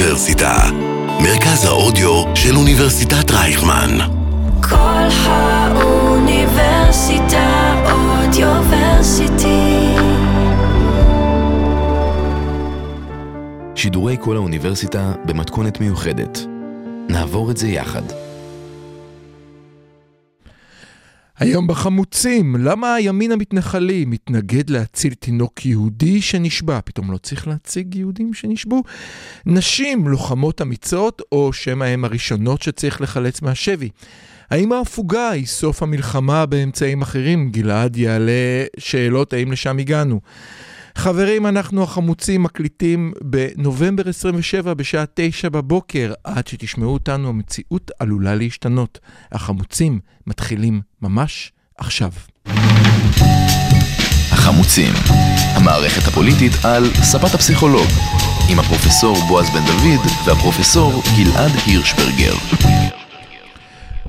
האוניברסיטה, מרכז האודיו של אוניברסיטת רייכמן. כל האוניברסיטה אודיוורסיטי. שידורי כל האוניברסיטה במתכונת מיוחדת. נעבור את זה יחד. היום בחמוצים, למה הימין המתנחלי מתנגד להציל תינוק יהודי שנשבע? פתאום לא צריך להציג יהודים שנשבו? נשים לוחמות אמיצות, או שמא הן הראשונות שצריך לחלץ מהשבי? האם ההפוגה היא סוף המלחמה באמצעים אחרים? גלעד יעלה שאלות האם לשם הגענו. חברים, אנחנו החמוצים מקליטים בנובמבר 27 בשעה 9 בבוקר. עד שתשמעו אותנו, המציאות עלולה להשתנות. החמוצים מתחילים ממש עכשיו. החמוצים, המערכת הפוליטית על ספת הפסיכולוג, עם הפרופסור בועז בן דוד והפרופסור גלעד הירשברגר.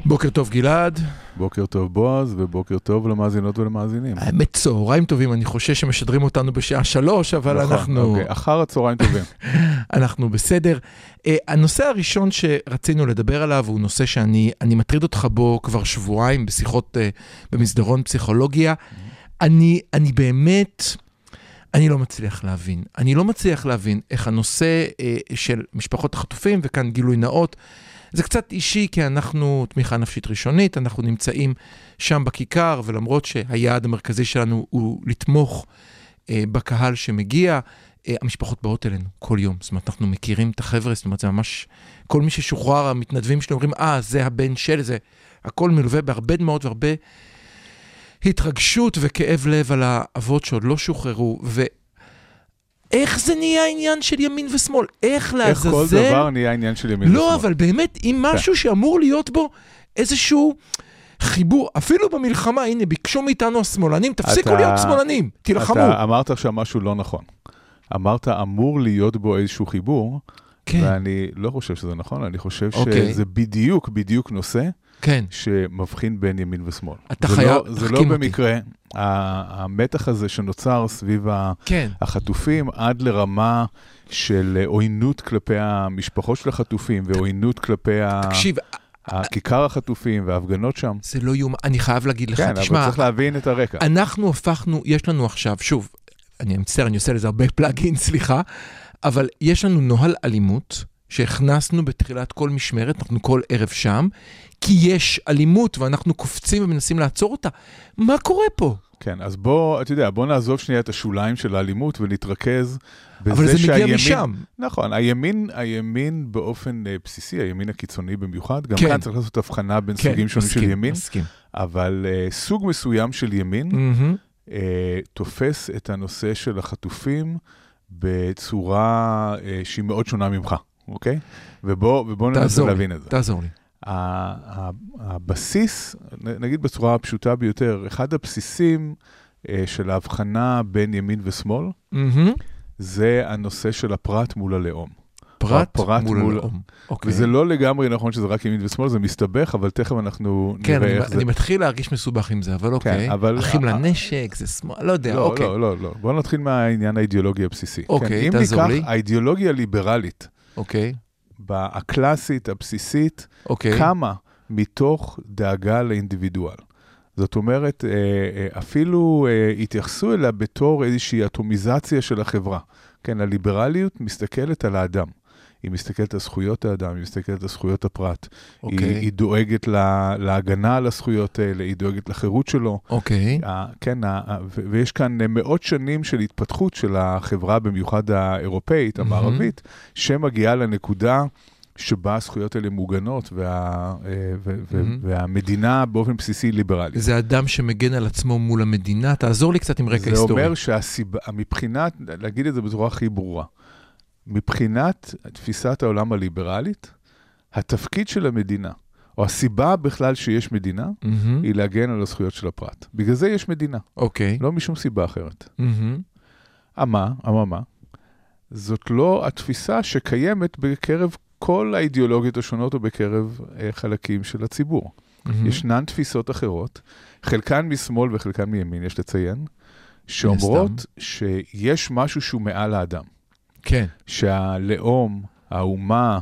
בוקר טוב גלעד. בוקר טוב בועז, ובוקר טוב למאזינות ולמאזינים. האמת, צהריים טובים, אני חושש שמשדרים אותנו בשעה שלוש, אבל נכון, אנחנו... אוקיי, אחר הצהריים טובים. אנחנו בסדר. Uh, הנושא הראשון שרצינו לדבר עליו הוא נושא שאני אני מטריד אותך בו כבר שבועיים בשיחות uh, במסדרון פסיכולוגיה. אני, אני באמת, אני לא מצליח להבין. אני לא מצליח להבין איך הנושא uh, של משפחות החטופים, וכאן גילוי נאות, זה קצת אישי, כי אנחנו תמיכה נפשית ראשונית, אנחנו נמצאים שם בכיכר, ולמרות שהיעד המרכזי שלנו הוא לתמוך אה, בקהל שמגיע, אה, המשפחות באות אלינו כל יום. זאת אומרת, אנחנו מכירים את החבר'ה, זאת אומרת, זה ממש... כל מי ששוחרר, המתנדבים שלי אומרים, אה, זה הבן של זה. הכל מלווה בהרבה דמעות והרבה התרגשות וכאב לב על האבות שעוד לא שוחררו, ו... איך זה נהיה עניין של ימין ושמאל? איך לעזאזל... איך כל דבר נהיה עניין של ימין לא, ושמאל. אבל באמת, אם משהו שאמור להיות בו איזשהו חיבור, אפילו במלחמה, הנה, ביקשו מאיתנו השמאלנים, תפסיקו אתה- להיות שמאלנים, תילחמו. אתה אמרת עכשיו משהו לא נכון. אמרת, אמור להיות בו איזשהו חיבור, כן, ואני לא חושב שזה נכון, אני חושב אוקיי. שזה בדיוק בדיוק נושא כן. שמבחין בין ימין ושמאל. אתה זה חייב- לא- זה לא תחכים אותי. המתח הזה שנוצר סביב כן, החטופים עד לרמה של עוינות כלפי המשפחות של החטופים ועוינות כלפי תקשיב, הכיכר החטופים וההפגנות שם. זה לא יאומן, אני חייב להגיד לך, כן, אבל תשמע, צריך להבין את הרקע. אנחנו הפכנו, יש לנו עכשיו, שוב, אני מצטער, אני עושה לזה הרבה פלאגין, סליחה, אבל יש לנו נוהל אלימות שהכנסנו בתחילת כל משמרת, אנחנו כל ערב שם, כי יש אלימות ואנחנו קופצים ומנסים לעצור אותה. מה קורה פה? כן, אז בוא, אתה יודע, בוא נעזוב שנייה את השוליים של האלימות ונתרכז בזה אבל זה מגיע שהימין... משם. נכון, הימין, הימין באופן אה, בסיסי, הימין הקיצוני במיוחד, גם כן. כאן צריך לעשות הבחנה בין כן, סוגים שונים של מסכים, ימין, מסכים. אבל אה, סוג מסוים של ימין מהמם. אה, תופס את הנושא של החטופים בצורה אה, שהיא מאוד שונה ממך, אוקיי? ובוא, ובוא ננסה לי, להבין את זה. תעזור לי. הבסיס, נגיד בצורה הפשוטה ביותר, אחד הבסיסים אה, של ההבחנה בין ימין ושמאל, מהמם. זה הנושא של הפרט מול הלאום. פרט הפרט מול מול- הלאום. אוקיי. וזה לא לגמרי נכון שזה רק ימין ושמאל, זה מסתבך, אבל תכף אנחנו כן, נראה אני, איך זה... אני מתחיל להרגיש מסובך עם זה, אבל אוקיי. אבל- אחים אה, לנשק, זה שמאל, לא יודע, לא, אוקיי. לא, לא, לא. בואו נתחיל מהעניין האידיאולוגי הבסיסי. אוקיי, כן, תעזור אם לי. ניקח, האידיאולוגיה הליברלית, אוקיי, הקלאסית, הבסיסית, אוקיי. קמה מתוך דאגה לאינדיבידואל. זאת אומרת, אה, אה, אפילו אה, התייחסו אליה בתור איזושהי אטומיזציה של החברה. כן, הליברליות מסתכלת על האדם. היא מסתכלת על זכויות האדם, היא מסתכלת על זכויות הפרט. היא, אוקיי. היא דואגת לה, להגנה על הזכויות האלה, היא דואגת לחירות שלו. אוקיי. ה- כן, ה- ו- ויש כאן אה, מאות שנים של התפתחות של החברה, במיוחד האירופאית. המערבית, שמגיעה לנקודה שבה הזכויות האלה מוגנות, וה, אה, ו- מהמם. והמדינה באופן בסיסי ליברלית. זה אדם שמגן על עצמו מול המדינה, תעזור לי קצת עם רקע זה היסטורי. אומר שהסיבה, מבחינת, להגיד את זה בצורה הכי ברורה, מבחינת תפיסת העולם הליברלית, התפקיד של המדינה, או הסיבה בכלל שיש מדינה, מהמם. היא להגן על הזכויות של הפרט. בגלל זה יש מדינה, אוקיי. לא משום סיבה אחרת. מהמם. אמה, אממה, זאת לא התפיסה שקיימת בקרב כל האידיאולוגיות השונות או בקרב אה, חלקים של הציבור. מהמם. ישנן תפיסות אחרות, חלקן משמאל וחלקן מימין, יש לציין, שאומרות שיש משהו שהוא מעל האדם. כן. שהלאום, האומה,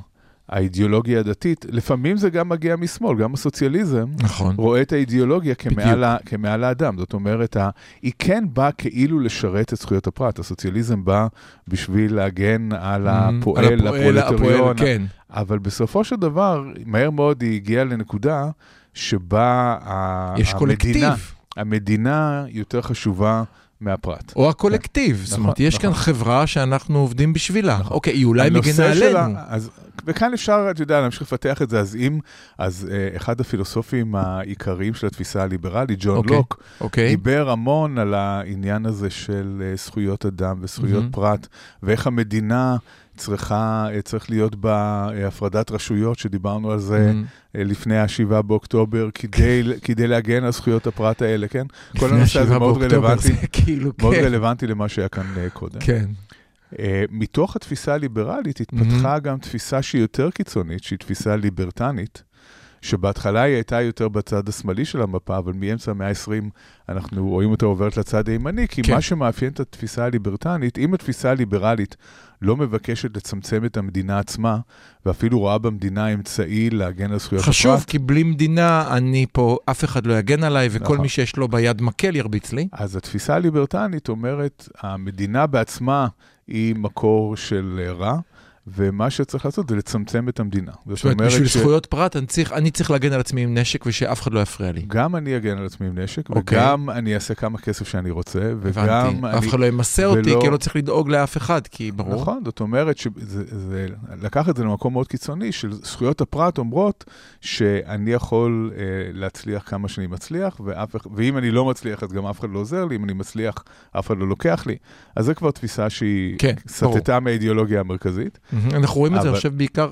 האידיאולוגיה הדתית, לפעמים זה גם מגיע משמאל, גם הסוציאליזם נכון. רואה את האידיאולוגיה כמעל. ה, כמעל האדם. זאת אומרת, ה, היא כן באה כאילו לשרת את זכויות הפרט. הסוציאליזם בא בשביל להגן על הפועל, על הפועל, הפרולטריון, כן. אבל בסופו של דבר, מהר מאוד היא הגיעה לנקודה שבה יש המדינה, קולקטיב. המדינה יותר חשובה מהפרט. או הקולקטיב, זאת נכון, אומרת, יש כאן נכון. חברה שאנחנו עובדים בשבילה. אוקיי, היא אולי מגנה שלה- עלינו. אז, וכאן אפשר, אתה יודע, להמשיך לפתח את זה. אז אם, אז אה, אחד הפילוסופים העיקריים של התפיסה הליברלית, ג'ון אוקיי. לוק, אוקיי? דיבר המון על העניין הזה של אה, זכויות אדם וזכויות מהמם. פרט, ואיך המדינה צריכה, אה, צריך להיות בה אה, הפרדת רשויות, שדיברנו על זה Mhm. אה, לפני ה-7 באוקטובר, כדי, כדי להגן על זכויות הפרט האלה, כן? כל הנושא הזה מאוד רלוונטי, כאילו, מאוד כן. רלוונטי למה שהיה כאן קודם. כן. אה, מתוך התפיסה הליברלית התפתחה גם תפיסה שהיא יותר קיצונית, שהיא תפיסה ליברטנית, שבהתחלה היא הייתה יותר בצד השמאלי של המפה, אבל מאמצע המאה ה-20 אנחנו רואים אותה עוברת לצד הימני, כי כן. מה שמאפיין את התפיסה הליברטנית, אם התפיסה הליברלית לא מבקשת לצמצם את המדינה עצמה, ואפילו רואה במדינה אמצעי להגן על זכויות חשוב, הפרט, כי בלי מדינה, אני פה, אף אחד לא יגן עליי, וכל נכון. מי שיש לו ביד מקל ירביץ לי. אז התפיסה הליברטנית אומרת, המדינה בעצמה היא מקור של רע, ומה שצריך לעשות זה לצמצם את המדינה. זאת אומרת, בשביל זכויות פרט, אני צריך- אני צריך להגן על עצמי עם נשק ושאף אחד לא יפריע לי. גם אני אגן על עצמי עם נשק, אוקיי. וגם אני אעשה כמה כסף שאני רוצה, וגם הבנתי. אני... אף אחד לא ימסה אותי, ולא- כי לא צריך לדאוג לאף אחד, כי ברור. נכון, זאת אומרת, שזה, זה, לקח את זה למקום מאוד קיצוני, של זכויות הפרט אומרות שאני יכול אה, להצליח כמה שאני מצליח, ואף, ואם אני לא מצליח אז גם אף אחד לא עוזר לי, אם אני מצליח אף אחד לא לוקח לי. אז זו כבר תפיסה שהיא כן. סטתה מהאידיאולוגיה המרכזית. מהמם. אנחנו רואים את זה, אני חושב, בעיקר,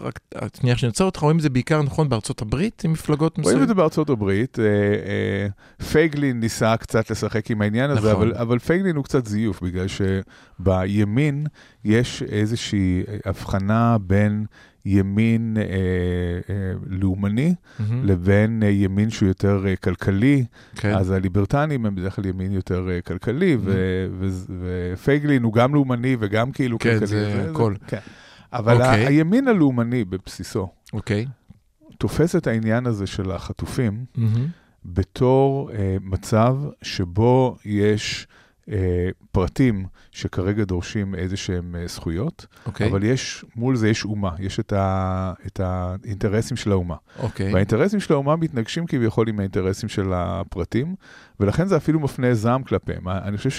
שנייה שאני עוצר אותך, רואים את זה בעיקר, נכון, בארצות הברית, עם מפלגות רואים את? זה בארצות הברית, אה, אה, פייגלין ניסה קצת לשחק עם העניין הזה, נכון. אבל, פייגלין הוא קצת זיוף, בגלל שבימין יש איזושהי הבחנה בין ימין אה, אה, לאומני. לבין אה, ימין שהוא יותר אה, כלכלי, כן. אז הליברטנים הם בדרך כלל ימין יותר אה, כלכלי, ו- ו- ופייגלין הוא גם לאומני וגם כאילו כן, כלכלי. זה הכל. כן. אבל אוקיי. ה- הימין הלאומני בבסיסו אוקיי. תופס את העניין הזה של החטופים, מהמם. בתור אה, מצב שבו יש אה, פרטים שכרגע דורשים איזה שהם אה, זכויות, אוקיי. אבל יש, מול זה יש אומה, יש את, ה, את האינטרסים של האומה. אוקיי. והאינטרסים של האומה מתנגשים כביכול עם האינטרסים של הפרטים, ולכן זה אפילו מפנה זעם כלפיהם. אני חושב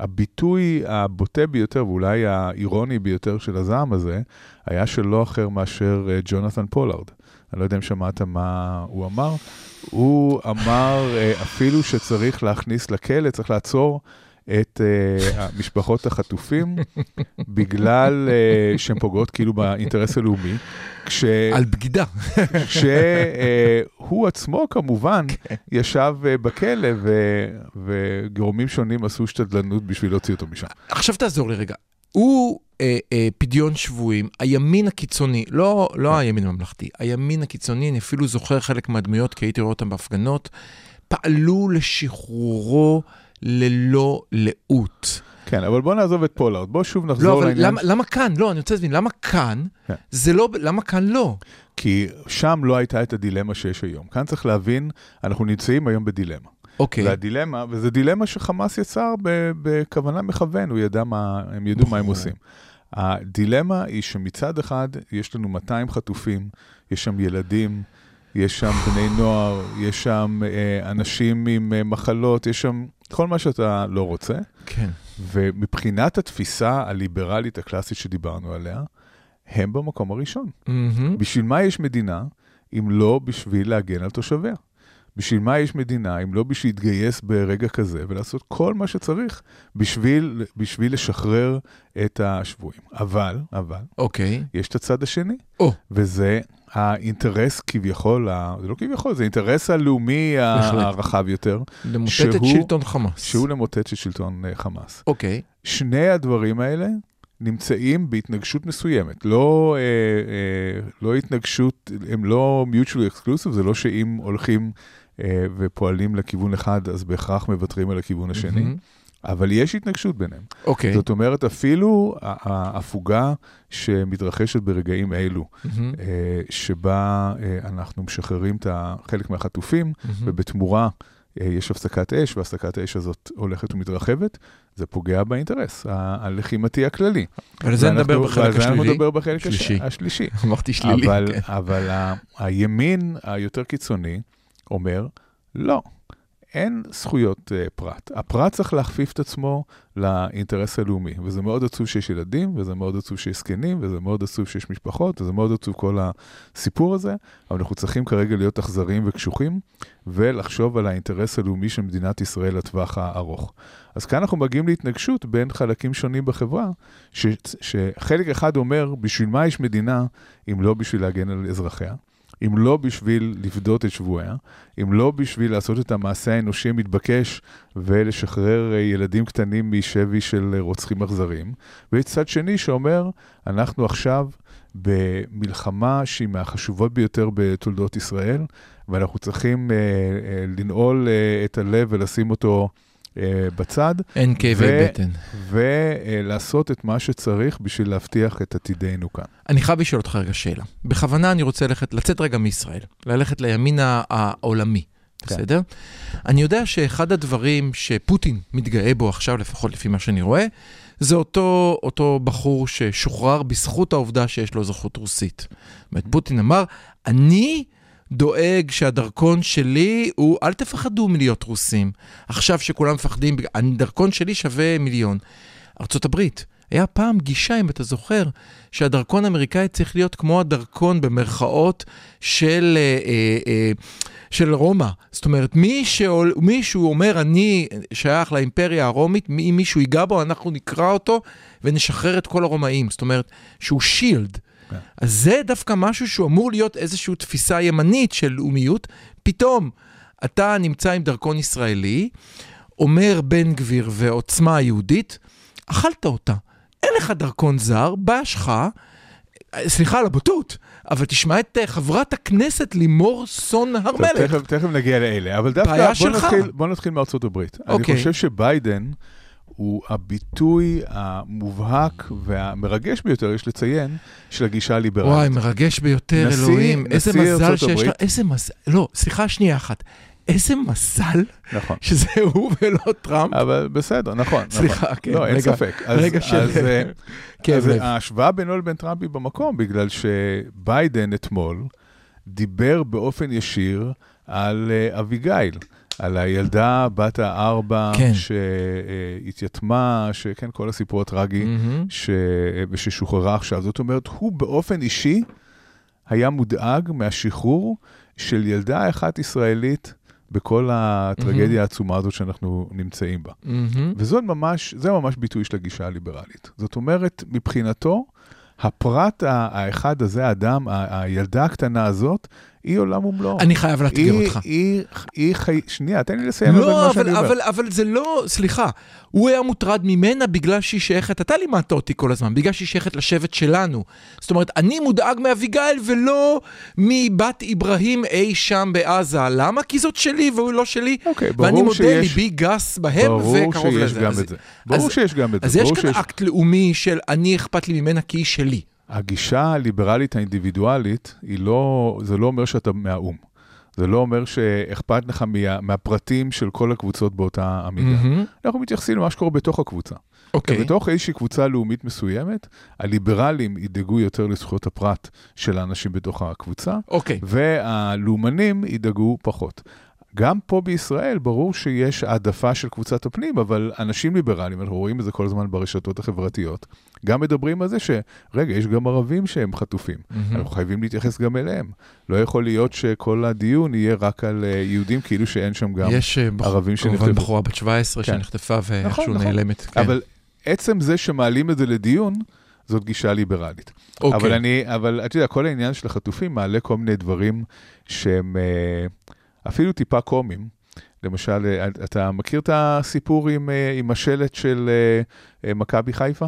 שהביטוי הבוטה ביותר, ואולי האירוני ביותר של הזעם הזה, היה של לא אחר מאשר אה, ג'ונתן פולארד. אני לא יודע אם שמעת מה הוא אמר. הוא אמר אה, אפילו שצריך להכניס לכלא, צריך לעצור את אה, משפחות החטופים, בגלל אה, שהן פוגעות כאילו באינטרס הלאומי. כש... על בגידה. כשהוא עצמו כמובן ישב אה, בכלא ו- וגורמים שונים עשו שתדלנות בשביל להוציא אותו משם. עכשיו תעזור לי רגע. הוא אה, אה, פדיון שבויים, הימין הקיצוני, לא, לא הימין הממלכתי, הימין הקיצוני, אני אפילו זוכר חלק מהדמויות, כי הייתי רואה אותם בהפגנות, פעלו לשחרורו ללא לאות. כן, אבל בוא נעזוב את פולארד, בוא שוב לא, נחזור אבל לעניין, למה, למה כאן? לא, אני רוצה להבין, למה כאן? כן. זה לא, למה כאן לא? כי שם לא הייתה את הדילמה שיש היום. כאן צריך להבין, אנחנו נמצאים היום בדילמה. אוקיי, והדילמה, וזו דילמה שחמאס יצר בכוונה מכוון, הוא ידע מה, הם ידעו מה הם ברור. עושים. הדילמה היא שמצד אחד יש לנו 200 חטופים, יש שם ילדים, יש שם בני נוער, יש שם אה, אנשים עם אה, מחלות, יש שם כל מה שאתה לא רוצה. כן. ומבחינת התפיסה הליברלית הקלאסית שדיברנו עליה, הם במקום הראשון. מהמם. בשביל מה יש מדינה, אם לא בשביל להגן על תושביה? בשביל מה יש מדינה, אם לא בשביל להתגייס ברגע כזה ולעשות כל מה שצריך בשביל, בשביל לשחרר את השבויים. אבל, אבל, אוקיי. יש את הצד השני, או. וזה האינטרס כביכול, זה לא כביכול, זה האינטרס הלאומי. הרחב יותר, למוטט את שהוא- שלטון חמאס. שהוא למוטט את שלטון אה, חמאס. אוקיי. שני הדברים האלה נמצאים בהתנגשות מסוימת. לא, אה, אה, לא התנגשות, הם לא mutually exclusive, זה לא שאם הולכים אה, ופועלים לכיוון אחד, אז בהכרח מוותרים על הכיוון השני. מהמם. אבל יש התנגשות ביניהם. אוקיי. זאת אומרת, אפילו ההפוגה שמתרחשת ברגעים אלו, אה, שבה אה, אנחנו משחררים את חלק מהחטופים, מהמם. ובתמורה אה, יש הפסקת אש, והפסקת האש הזאת הולכת ומתרחבת, זה פוגע באינטרס ה- הלחימתי הכללי. ועל זה נדבר בחלק ועל זה השלילי. נדבר בחלק שלישי. השלישי. אמרתי שלילי. אבל, כן. אבל ה- הימין היותר קיצוני אומר, לא, אין זכויות uh, פרט. הפרט צריך להכפיף את עצמו לאינטרס הלאומי, וזה מאוד עצוב שיש ילדים, וזה מאוד עצוב שיש זקנים, וזה מאוד עצוב שיש משפחות, וזה מאוד עצוב כל הסיפור הזה, אבל אנחנו צריכים כרגע להיות אכזריים וקשוחים, ולחשוב על האינטרס הלאומי של מדינת ישראל לטווח הארוך. אז כאן אנחנו מגיעים להתנגשות בין חלקים שונים בחברה, ש, שחלק אחד אומר, בשביל מה יש מדינה אם לא בשביל להגן על אזרחיה? אם לא בשביל לפדות את שבויה, אם לא בשביל לעשות את המעשה האנושי המתבקש ולשחרר אה, ילדים קטנים משבי של אה, רוצחים אכזריים. ויש צד שני שאומר, אנחנו עכשיו במלחמה שהיא מהחשובות ביותר בתולדות ישראל, ואנחנו צריכים אה, אה, לנעול אה, את הלב ולשים אותו בצד, אין כאבי ו- בטן. ולעשות את מה שצריך בשביל להבטיח את עתידנו כאן. אני חייב לשאול אותך רגע שאלה. בכוונה אני רוצה ללכת, לצאת רגע מישראל, ללכת לימין העולמי, כן. בסדר? אני יודע שאחד הדברים שפוטין מתגאה בו עכשיו, לפחות לפי מה שאני רואה, זה אותו, אותו בחור ששוחרר בזכות העובדה שיש לו אזרחות רוסית. זאת אומרת, פוטין אמר, אני דואג שהדרכון שלי הוא, אל תפחדו מלהיות רוסים. עכשיו שכולם מפחדים, הדרכון שלי שווה מיליון. ארה"ב, היה פעם גישה, אם אתה זוכר, שהדרכון האמריקאי צריך להיות כמו הדרכון במרכאות של, אה, אה, אה, של רומא. זאת אומרת, מי שעול, מישהו אומר, אני שייך לאימפריה הרומית, אם מישהו ייגע בו, אנחנו נקרא אותו ונשחרר את כל הרומאים. זאת אומרת, שהוא שילד. כן. אז זה דווקא משהו שהוא אמור להיות איזושהי תפיסה ימנית של לאומיות. פתאום אתה נמצא עם דרכון ישראלי, אומר בן גביר ועוצמה היהודית, אכלת אותה. אין לך דרכון זר, בא שלך, סליחה על הבוטות, אבל תשמע את אה, חברת הכנסת לימור סון הר מלך. תכף, תכף נגיע לאלה, אבל דווקא בעיה בוא שלך. נתחיל, בוא נתחיל מארצות הברית. אני אוקיי. חושב שביידן הוא הביטוי המובהק והמרגש ביותר, יש לציין, של הגישה הליברלית. וואי, מרגש ביותר, נשיא- אלוהים. איזה נשיא מזל ארצות שיש לה, הברית. איזה מזל, לא, סליחה שנייה אחת. איזה מזל נכון. שזה הוא ולא טראמפ. אבל בסדר, נכון. סליחה, נכון. כן, לא, אין רגע, ספק. אז, רגע של אז, אה, אז לב. ההשוואה בינו לבין טראמפ היא במקום, בגלל שביידן אתמול דיבר באופן ישיר על אה, אביגיל, על הילדה בת הארבע כן. שהתייתמה, שכן, כל הסיפור הטרגי, מהמם. ש... וששוחררה עכשיו. זאת אומרת, הוא באופן אישי היה מודאג מהשחרור של ילדה אחת ישראלית בכל הטרגדיה העצומה הזאת שאנחנו נמצאים בה. מהמם. וזאת ממש, ממש ביטוי של הגישה הליברלית. זאת אומרת, מבחינתו, הפרט האחד הזה, האדם, הילדה הקטנה הזאת, היא עולם ומלואו. אני חייב לאתגר היא, אותך. היא, היא חי... שנייה, תן לי לסיים אבל לא, מה אבל, שאני אומר. אבל, אבל זה לא, סליחה, הוא היה מוטרד ממנה בגלל שהיא שייכת, אתה לימדת אותי כל הזמן, בגלל שהיא שייכת לשבט שלנו. זאת אומרת, אני מודאג מאביגיל ולא מבת אברהים אי שם בעזה. למה? כי זאת שלי והוא לא שלי. אוקיי, ברור ואני מודה, שיש- ליבי גס בהם ברור וקרוב שיש לזה. גם אז, את זה. ברור שיש גם את זה. אז יש ברור כאן שיש- אקט לאומי של אני אכפת לי ממנה כי היא שלי. הגישה הליברלית האינדיבידואלית, לא, זה לא אומר שאתה מהאו"ם. זה לא אומר שאכפת לך מה, מהפרטים של כל הקבוצות באותה המידה. מהמם. אנחנו מתייחסים למה שקורה בתוך הקבוצה. אוקיי. כן, בתוך איזושהי קבוצה לאומית מסוימת, הליברלים ידאגו יותר לזכויות הפרט של האנשים בתוך הקבוצה, אוקיי. והלאומנים ידאגו פחות. גם פה בישראל ברור שיש העדפה של קבוצת הפנים, אבל אנשים ליברליים, אנחנו רואים את זה כל הזמן ברשתות החברתיות, גם מדברים על זה שרגע, יש גם ערבים שהם חטופים. מהמם. אנחנו חייבים להתייחס גם אליהם. לא יכול להיות שכל הדיון יהיה רק על אה, יהודים, כאילו שאין שם גם... יש אה, ערבים כמובן שנחטפו. בחורה בת 17 כן. שנחטפה ואיכשהו נכון, נכון. נעלמת. כן. אבל עצם זה שמעלים את זה לדיון, זאת גישה ליברלית. אוקיי. אבל אני, אבל אתה יודע, כל העניין של החטופים מעלה כל מיני דברים שהם אה, אפילו טיפה קומיים. למשל, אה, אתה מכיר את הסיפור עם, אה, עם השלט של אה, מכבי חיפה?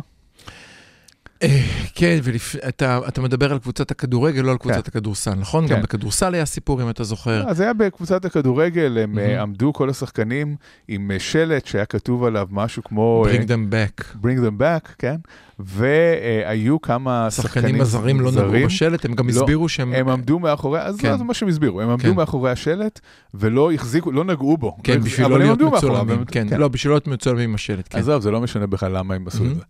אה, כן, ואתה מדבר על קבוצת הכדורגל, לא על קבוצת כן. הכדורסל, נכון? כן. גם בכדורסל היה סיפור, אם אתה זוכר. אז היה בקבוצת הכדורגל, הם. אה, עמדו כל השחקנים עם אה, שלט שהיה כתוב עליו משהו כמו... אה, Bring them back. Bring them back, כן? והיו כמה שחקנים השחקנים הזרים לא נגעו בשלט, הם גם לא, הסבירו שהם... הם עמדו מאחורי, אז כן. זה מה שהם הסבירו, הם עמדו. מאחורי השלט ולא החזיקו, לא נגעו בו. כן, בשביל לא להיות מצולמים. כן, לא, בשביל לא להיות מצולמים עם השלט, כן. עזוב, זה לא משנה בכלל למה הם עשו את. זה.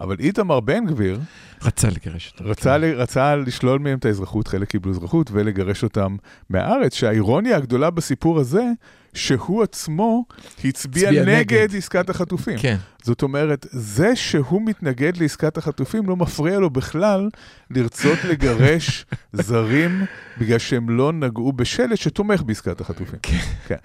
אבל איתמר בן גביר רצה לגרש אותו. רצה, ל- רצה לשלול מהם את האזרחות, חלק קיבלו אזרחות, ולגרש אותם מהארץ, שהאירוניה הגדולה בסיפור הזה, שהוא עצמו הצביע נגד נגד. עסקת החטופים. כן. זאת אומרת, זה שהוא מתנגד לעסקת החטופים לא מפריע לו בכלל לרצות לגרש זרים בגלל שהם לא נגעו בשלט שתומך בעסקת החטופים. כן. כן.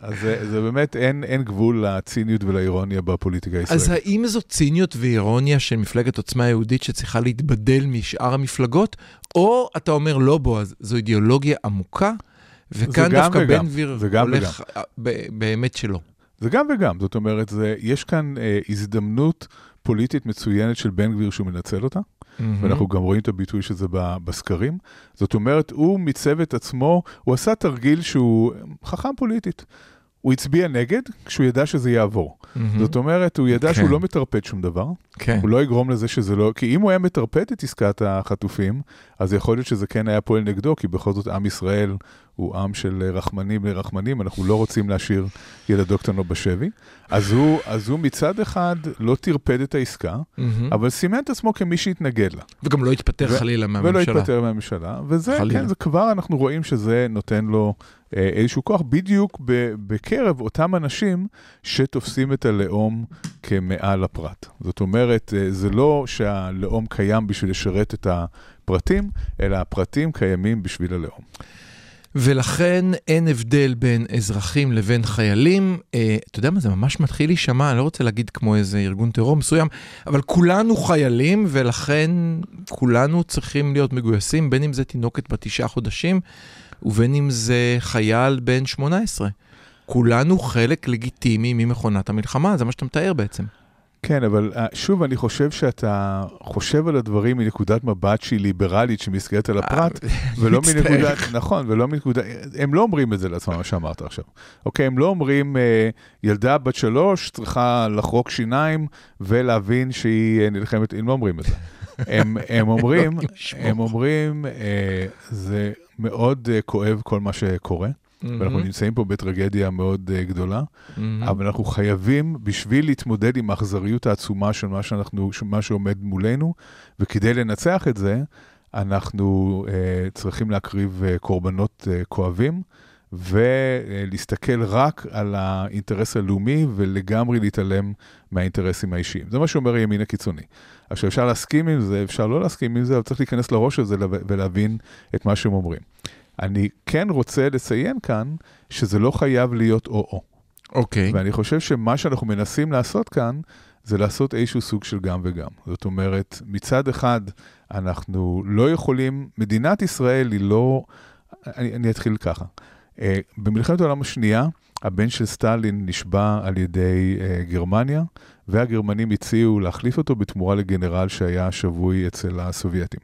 אז זה, זה באמת, אין, אין גבול לציניות ולאירוניה בפוליטיקה הישראלית. אז האם זו ציניות ואירוניה של מפלגת עוצמה יהודית שצריכה להתבדל משאר המפלגות, או אתה אומר לא בועז, זו אידיאולוגיה עמוקה, וכאן דווקא וגם. בן גביר הולך אה, ב- באמת שלא. זה גם וגם, זאת אומרת, זה, יש כאן אה, הזדמנות פוליטית מצוינת של בן גביר שהוא מנצל אותה, ואנחנו גם רואים את הביטוי של זה בסקרים. זאת אומרת, הוא מיצב את עצמו, הוא עשה תרגיל שהוא חכם פוליטית. הוא הצביע נגד כשהוא ידע שזה יעבור. מהמם. זאת אומרת, הוא ידע כן. שהוא לא מטרפד שום דבר, כן. הוא לא יגרום לזה שזה לא... כי אם הוא היה מטרפד את עסקת החטופים, אז יכול להיות שזה כן היה פועל נגדו, כי בכל זאת עם ישראל הוא עם של רחמנים לרחמנים, אנחנו לא רוצים להשאיר ילדו קטנו בשבי. אז הוא, אז הוא מצד אחד לא טרפד את העסקה, מהמם. אבל סימן את עצמו כמי שהתנגד לה. וגם לא התפטר ו- חלילה ולא מהממשלה. התפטר מהממשלה, וזה, חלילה. כן, זה כבר אנחנו רואים שזה נותן לו איזשהו כוח, בדיוק בקרב אותם אנשים שתופסים את הלאום כמעל הפרט. זאת אומרת, אה, זה לא שהלאום קיים בשביל לשרת את הפרטים, אלא הפרטים קיימים בשביל הלאום. ולכן אין הבדל בין אזרחים לבין חיילים. אה, אתה יודע מה, זה ממש מתחיל להישמע, אני לא רוצה להגיד כמו איזה ארגון טרור מסוים, אבל כולנו חיילים, ולכן כולנו צריכים להיות מגויסים, בין אם זה תינוקת בת תשעה חודשים, ובין אם זה חייל בן 18. כולנו חלק לגיטימי ממכונת המלחמה, זה מה שאתה מתאר בעצם. כן, אבל אה, שוב, אני חושב שאתה חושב על הדברים מנקודת מבט שהיא ליברלית, שמסתכלת על הפרט, ולא. מנקודת, נכון, ולא מנקודת, הם לא אומרים את זה לעצמם, מה שאמרת עכשיו. אוקיי, הם לא אומרים, אה, ילדה בת שלוש צריכה לחרוק שיניים ולהבין שהיא אה, נלחמת, הם לא אומרים את זה. הם, הם אומרים, הם אומרים, אה, זה מאוד אה, כואב כל מה שקורה, ואנחנו נמצאים פה בטרגדיה מאוד אה, גדולה, מהמם. אבל אנחנו חייבים, בשביל להתמודד עם האכזריות העצומה של מה, שאנחנו, של מה שעומד מולנו, וכדי לנצח את זה, אנחנו uh, צריכים להקריב uh, קורבנות uh, כואבים, ולהסתכל רק על האינטרס הלאומי, ולגמרי להתעלם מהאינטרסים האישיים. זה מה שאומר הימין הקיצוני. עכשיו, אפשר להסכים עם זה, אפשר לא להסכים עם זה, אבל צריך להיכנס לראש הזה ולהבין את מה שהם אומרים. אני כן רוצה לציין כאן שזה לא חייב להיות או-או. אוקיי. ואני חושב שמה שאנחנו מנסים לעשות כאן, זה לעשות איזשהו סוג של גם וגם. זאת אומרת, מצד אחד, אנחנו לא יכולים, מדינת ישראל היא לא, אני, אני אתחיל ככה. Uh, במלחמת העולם השנייה, הבן של סטלין נשבע על ידי uh, גרמניה, והגרמנים הציעו להחליף אותו בתמורה לגנרל שהיה שבוי אצל הסובייטים.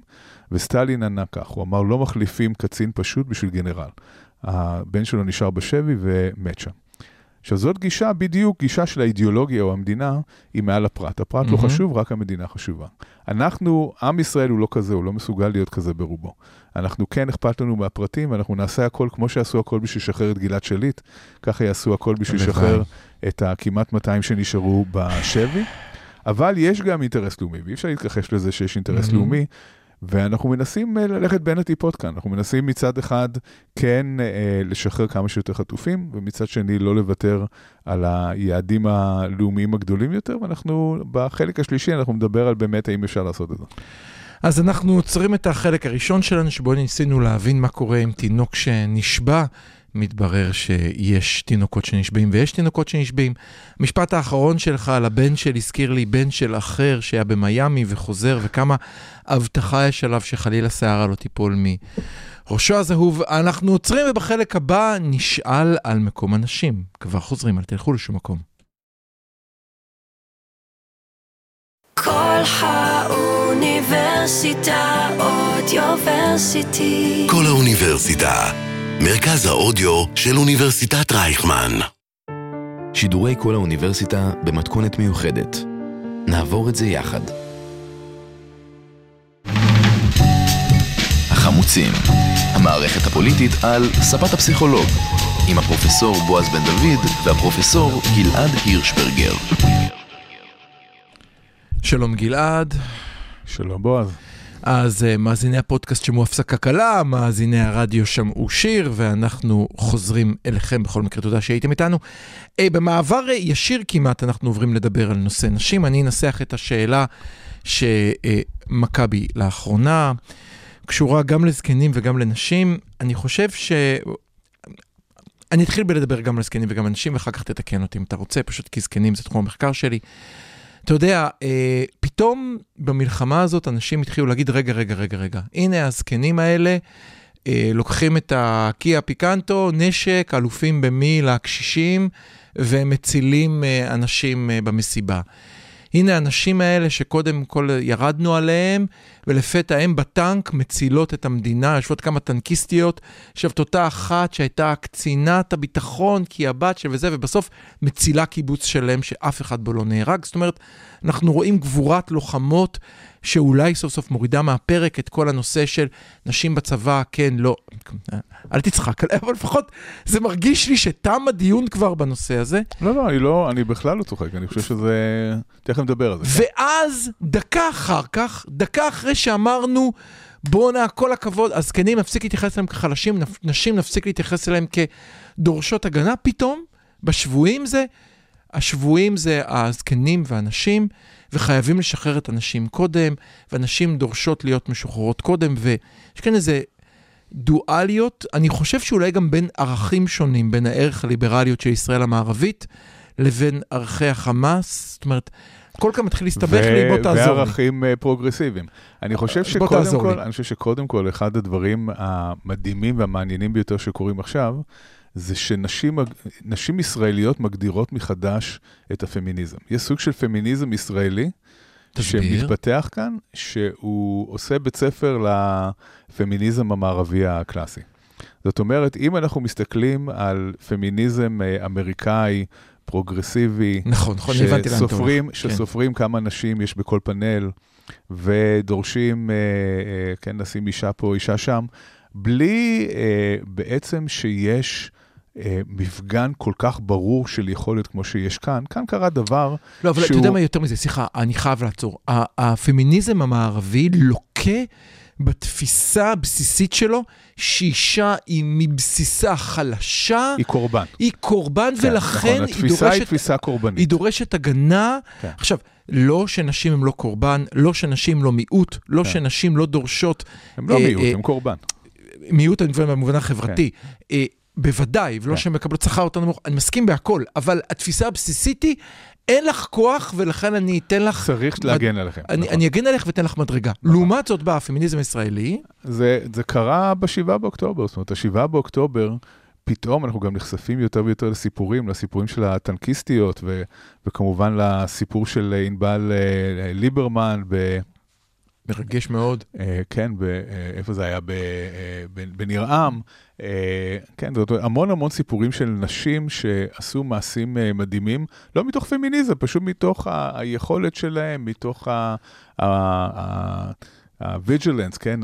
וסטלין ענה כך, הוא אמר, לא מחליפים קצין פשוט בשביל גנרל. הבן שלו נשאר בשבי ומת שם. עכשיו, זאת גישה, בדיוק גישה של האידיאולוגיה או המדינה, היא מעל הפרט. הפרט לא מהמם. חשוב, רק המדינה חשובה. אנחנו, עם ישראל הוא לא כזה, הוא לא מסוגל להיות כזה ברובו. אנחנו כן אכפת לנו מהפרטים, ואנחנו נעשה הכל כמו שעשו הכל בשביל לשחרר את גלעד שליט, ככה יעשו הכל בשביל. לשחרר את הכמעט 200 שנשארו בשבי. אבל יש גם אינטרס לאומי, ואי אפשר להתכחש לזה שיש אינטרס מהמם. לאומי, ואנחנו מנסים אה, ללכת בין הטיפות כאן. אנחנו מנסים מצד אחד כן אה, לשחרר כמה שיותר חטופים, ומצד שני לא לוותר על היעדים הלאומיים הגדולים יותר, ואנחנו בחלק השלישי אנחנו נדבר על באמת האם אפשר לעשות את זה. אז אנחנו עוצרים את החלק הראשון שלנו, שבו ניסינו להבין מה קורה עם תינוק שנשבע. מתברר שיש תינוקות שנשבעים ויש תינוקות שנשבעים. המשפט האחרון שלך על הבן של הזכיר לי בן של אחר שהיה במיאמי וחוזר, וכמה הבטחה יש עליו שחלילה שערה לא תיפול מראשו הזהוב. אנחנו עוצרים ובחלק הבא נשאל על מקום הנשים. כבר חוזרים, אל תלכו לשום מקום. כל האוניברסיטה אודיוורסיטי. כל האוניברסיטה, מרכז האודיו של אוניברסיטת רייכמן. שידורי כל האוניברסיטה במתכונת מיוחדת. נעבור את זה יחד. החמוצים, המערכת הפוליטית על ספת הפסיכולוג, עם הפרופסור בועז בן דוד והפרופסור גלעד הירשברגר. שלום גלעד. שלום בועז. אז uh, מאזיני הפודקאסט שמעו הפסקה קלה, מאזיני הרדיו שמעו שיר, ואנחנו חוזרים אליכם בכל מקרה, תודה שהייתם איתנו. Uh, במעבר uh, ישיר כמעט אנחנו עוברים לדבר על נושא נשים. אני אנסח את השאלה שמכבי uh, לאחרונה קשורה גם לזקנים וגם לנשים. אני חושב ש... אני אתחיל בלדבר גם על זקנים וגם על נשים, ואחר כך תתקן אותי אם אתה רוצה, פשוט כי זקנים זה תחום המחקר שלי. אתה יודע, אה, פתאום במלחמה הזאת אנשים התחילו להגיד, רגע, רגע, רגע, רגע, הנה הזקנים האלה אה, לוקחים את הקיה פיקנטו, נשק, אלופים במי לקשישים, ומצילים אה, אנשים במסיבה. הנה האנשים האלה שקודם כל ירדנו עליהם, ולפתע הם בטנק מצילות את המדינה. יושבות כמה טנקיסטיות, יושבת אותה אחת שהייתה קצינת הביטחון, כי הבת של וזה, ובסוף מצילה קיבוץ שלם שאף אחד בו לא נהרג. זאת אומרת, אנחנו רואים גבורת לוחמות שאולי סוף סוף מורידה מהפרק את כל הנושא של נשים בצבא, כן, לא. אל תצחק עליה, אבל לפחות זה מרגיש לי שתם הדיון כבר בנושא הזה. לא, לא, אני לא, אני בכלל לא צוחק, אני חושב שזה... תכף נדבר על זה. ואז, דקה אחר כך, דקה אחרי שאמרנו, בואנה, כל הכבוד, הזקנים נפסיק להתייחס אליהם כחלשים, נשים נפסיק להתייחס אליהם כדורשות הגנה, פתאום, בשבויים זה, השבויים זה הזקנים והנשים, וחייבים לשחרר את הנשים קודם, ונשים דורשות להיות משוחררות קודם, ויש כאן איזה דואליות, אני חושב שאולי גם בין ערכים שונים, בין הערך הליברליות של ישראל המערבית, לבין ערכי החמאס, זאת אומרת, כל כך מתחיל להסתבך לי, בוא תעזור לי. וערכים אה, פרוגרסיביים. אני חושב שקודם כל, אני חושב שקודם כל, אחד הדברים המדהימים והמעניינים ביותר שקורים עכשיו, זה שנשים ישראליות מגדירות מחדש את הפמיניזם. יש סוג של פמיניזם ישראלי, תסביר. שמתפתח כאן, שהוא עושה בית ספר לפמיניזם המערבי הקלאסי. זאת אומרת, אם אנחנו מסתכלים על פמיניזם אה, אמריקאי, פרוגרסיבי, נכון, נכון, הבנתי לאן אתה הולך. שסופרים כמה נשים יש בכל פאנל, ודורשים, אה, אה, כן, לשים אישה פה, אישה שם, בלי בעצם שיש... אה, מפגן כל כך ברור של יכולת כמו שיש כאן. כאן קרה דבר לא, אבל שהוא... אתה יודע מה יותר מזה, סליחה, אני חייב לעצור. הפמיניזם המערבי לוקה בתפיסה הבסיסית שלו, שאישה היא מבסיסה חלשה. היא קורבן. היא קורבן, כן, ולכן נכון, היא דורשת... היא תפיסה קורבנית. היא דורשת הגנה. כן. עכשיו, לא שנשים הן לא קורבן, לא שנשים לא מיעוט, לא כן. שנשים לא דורשות... הן לא אה, מיעוט, הן אה, קורבן. מיעוט, אני מבין במובן החברתי. כן. אה, בוודאי, ולא כן. שהן מקבלות שכר יותר נמוך, אני מסכים בהכל, אבל התפיסה הבסיסית היא, אין לך כוח ולכן אני אתן לך... צריך מד... להגן עליכם. אני, נכון. אני אגן עליך ואתן לך מדרגה. נכון. לעומת זאת בא הפמיניזם הישראלי. זה, זה קרה ב-7 באוקטובר, זאת אומרת, ה-7 באוקטובר, פתאום אנחנו גם נחשפים יותר ויותר לסיפורים, לסיפורים של הטנקיסטיות, ו, וכמובן לסיפור של ענבל אה, ליברמן ב... מרגש מאוד. Uh, כן, ב, uh, איפה זה היה? בניר-עם. Uh, כן, זאת אומרת, המון המון סיפורים של נשים שעשו מעשים uh, מדהימים, לא מתוך פמיניזם, פשוט מתוך היכולת שלהם, מתוך ה... הוויג'לנס, כן,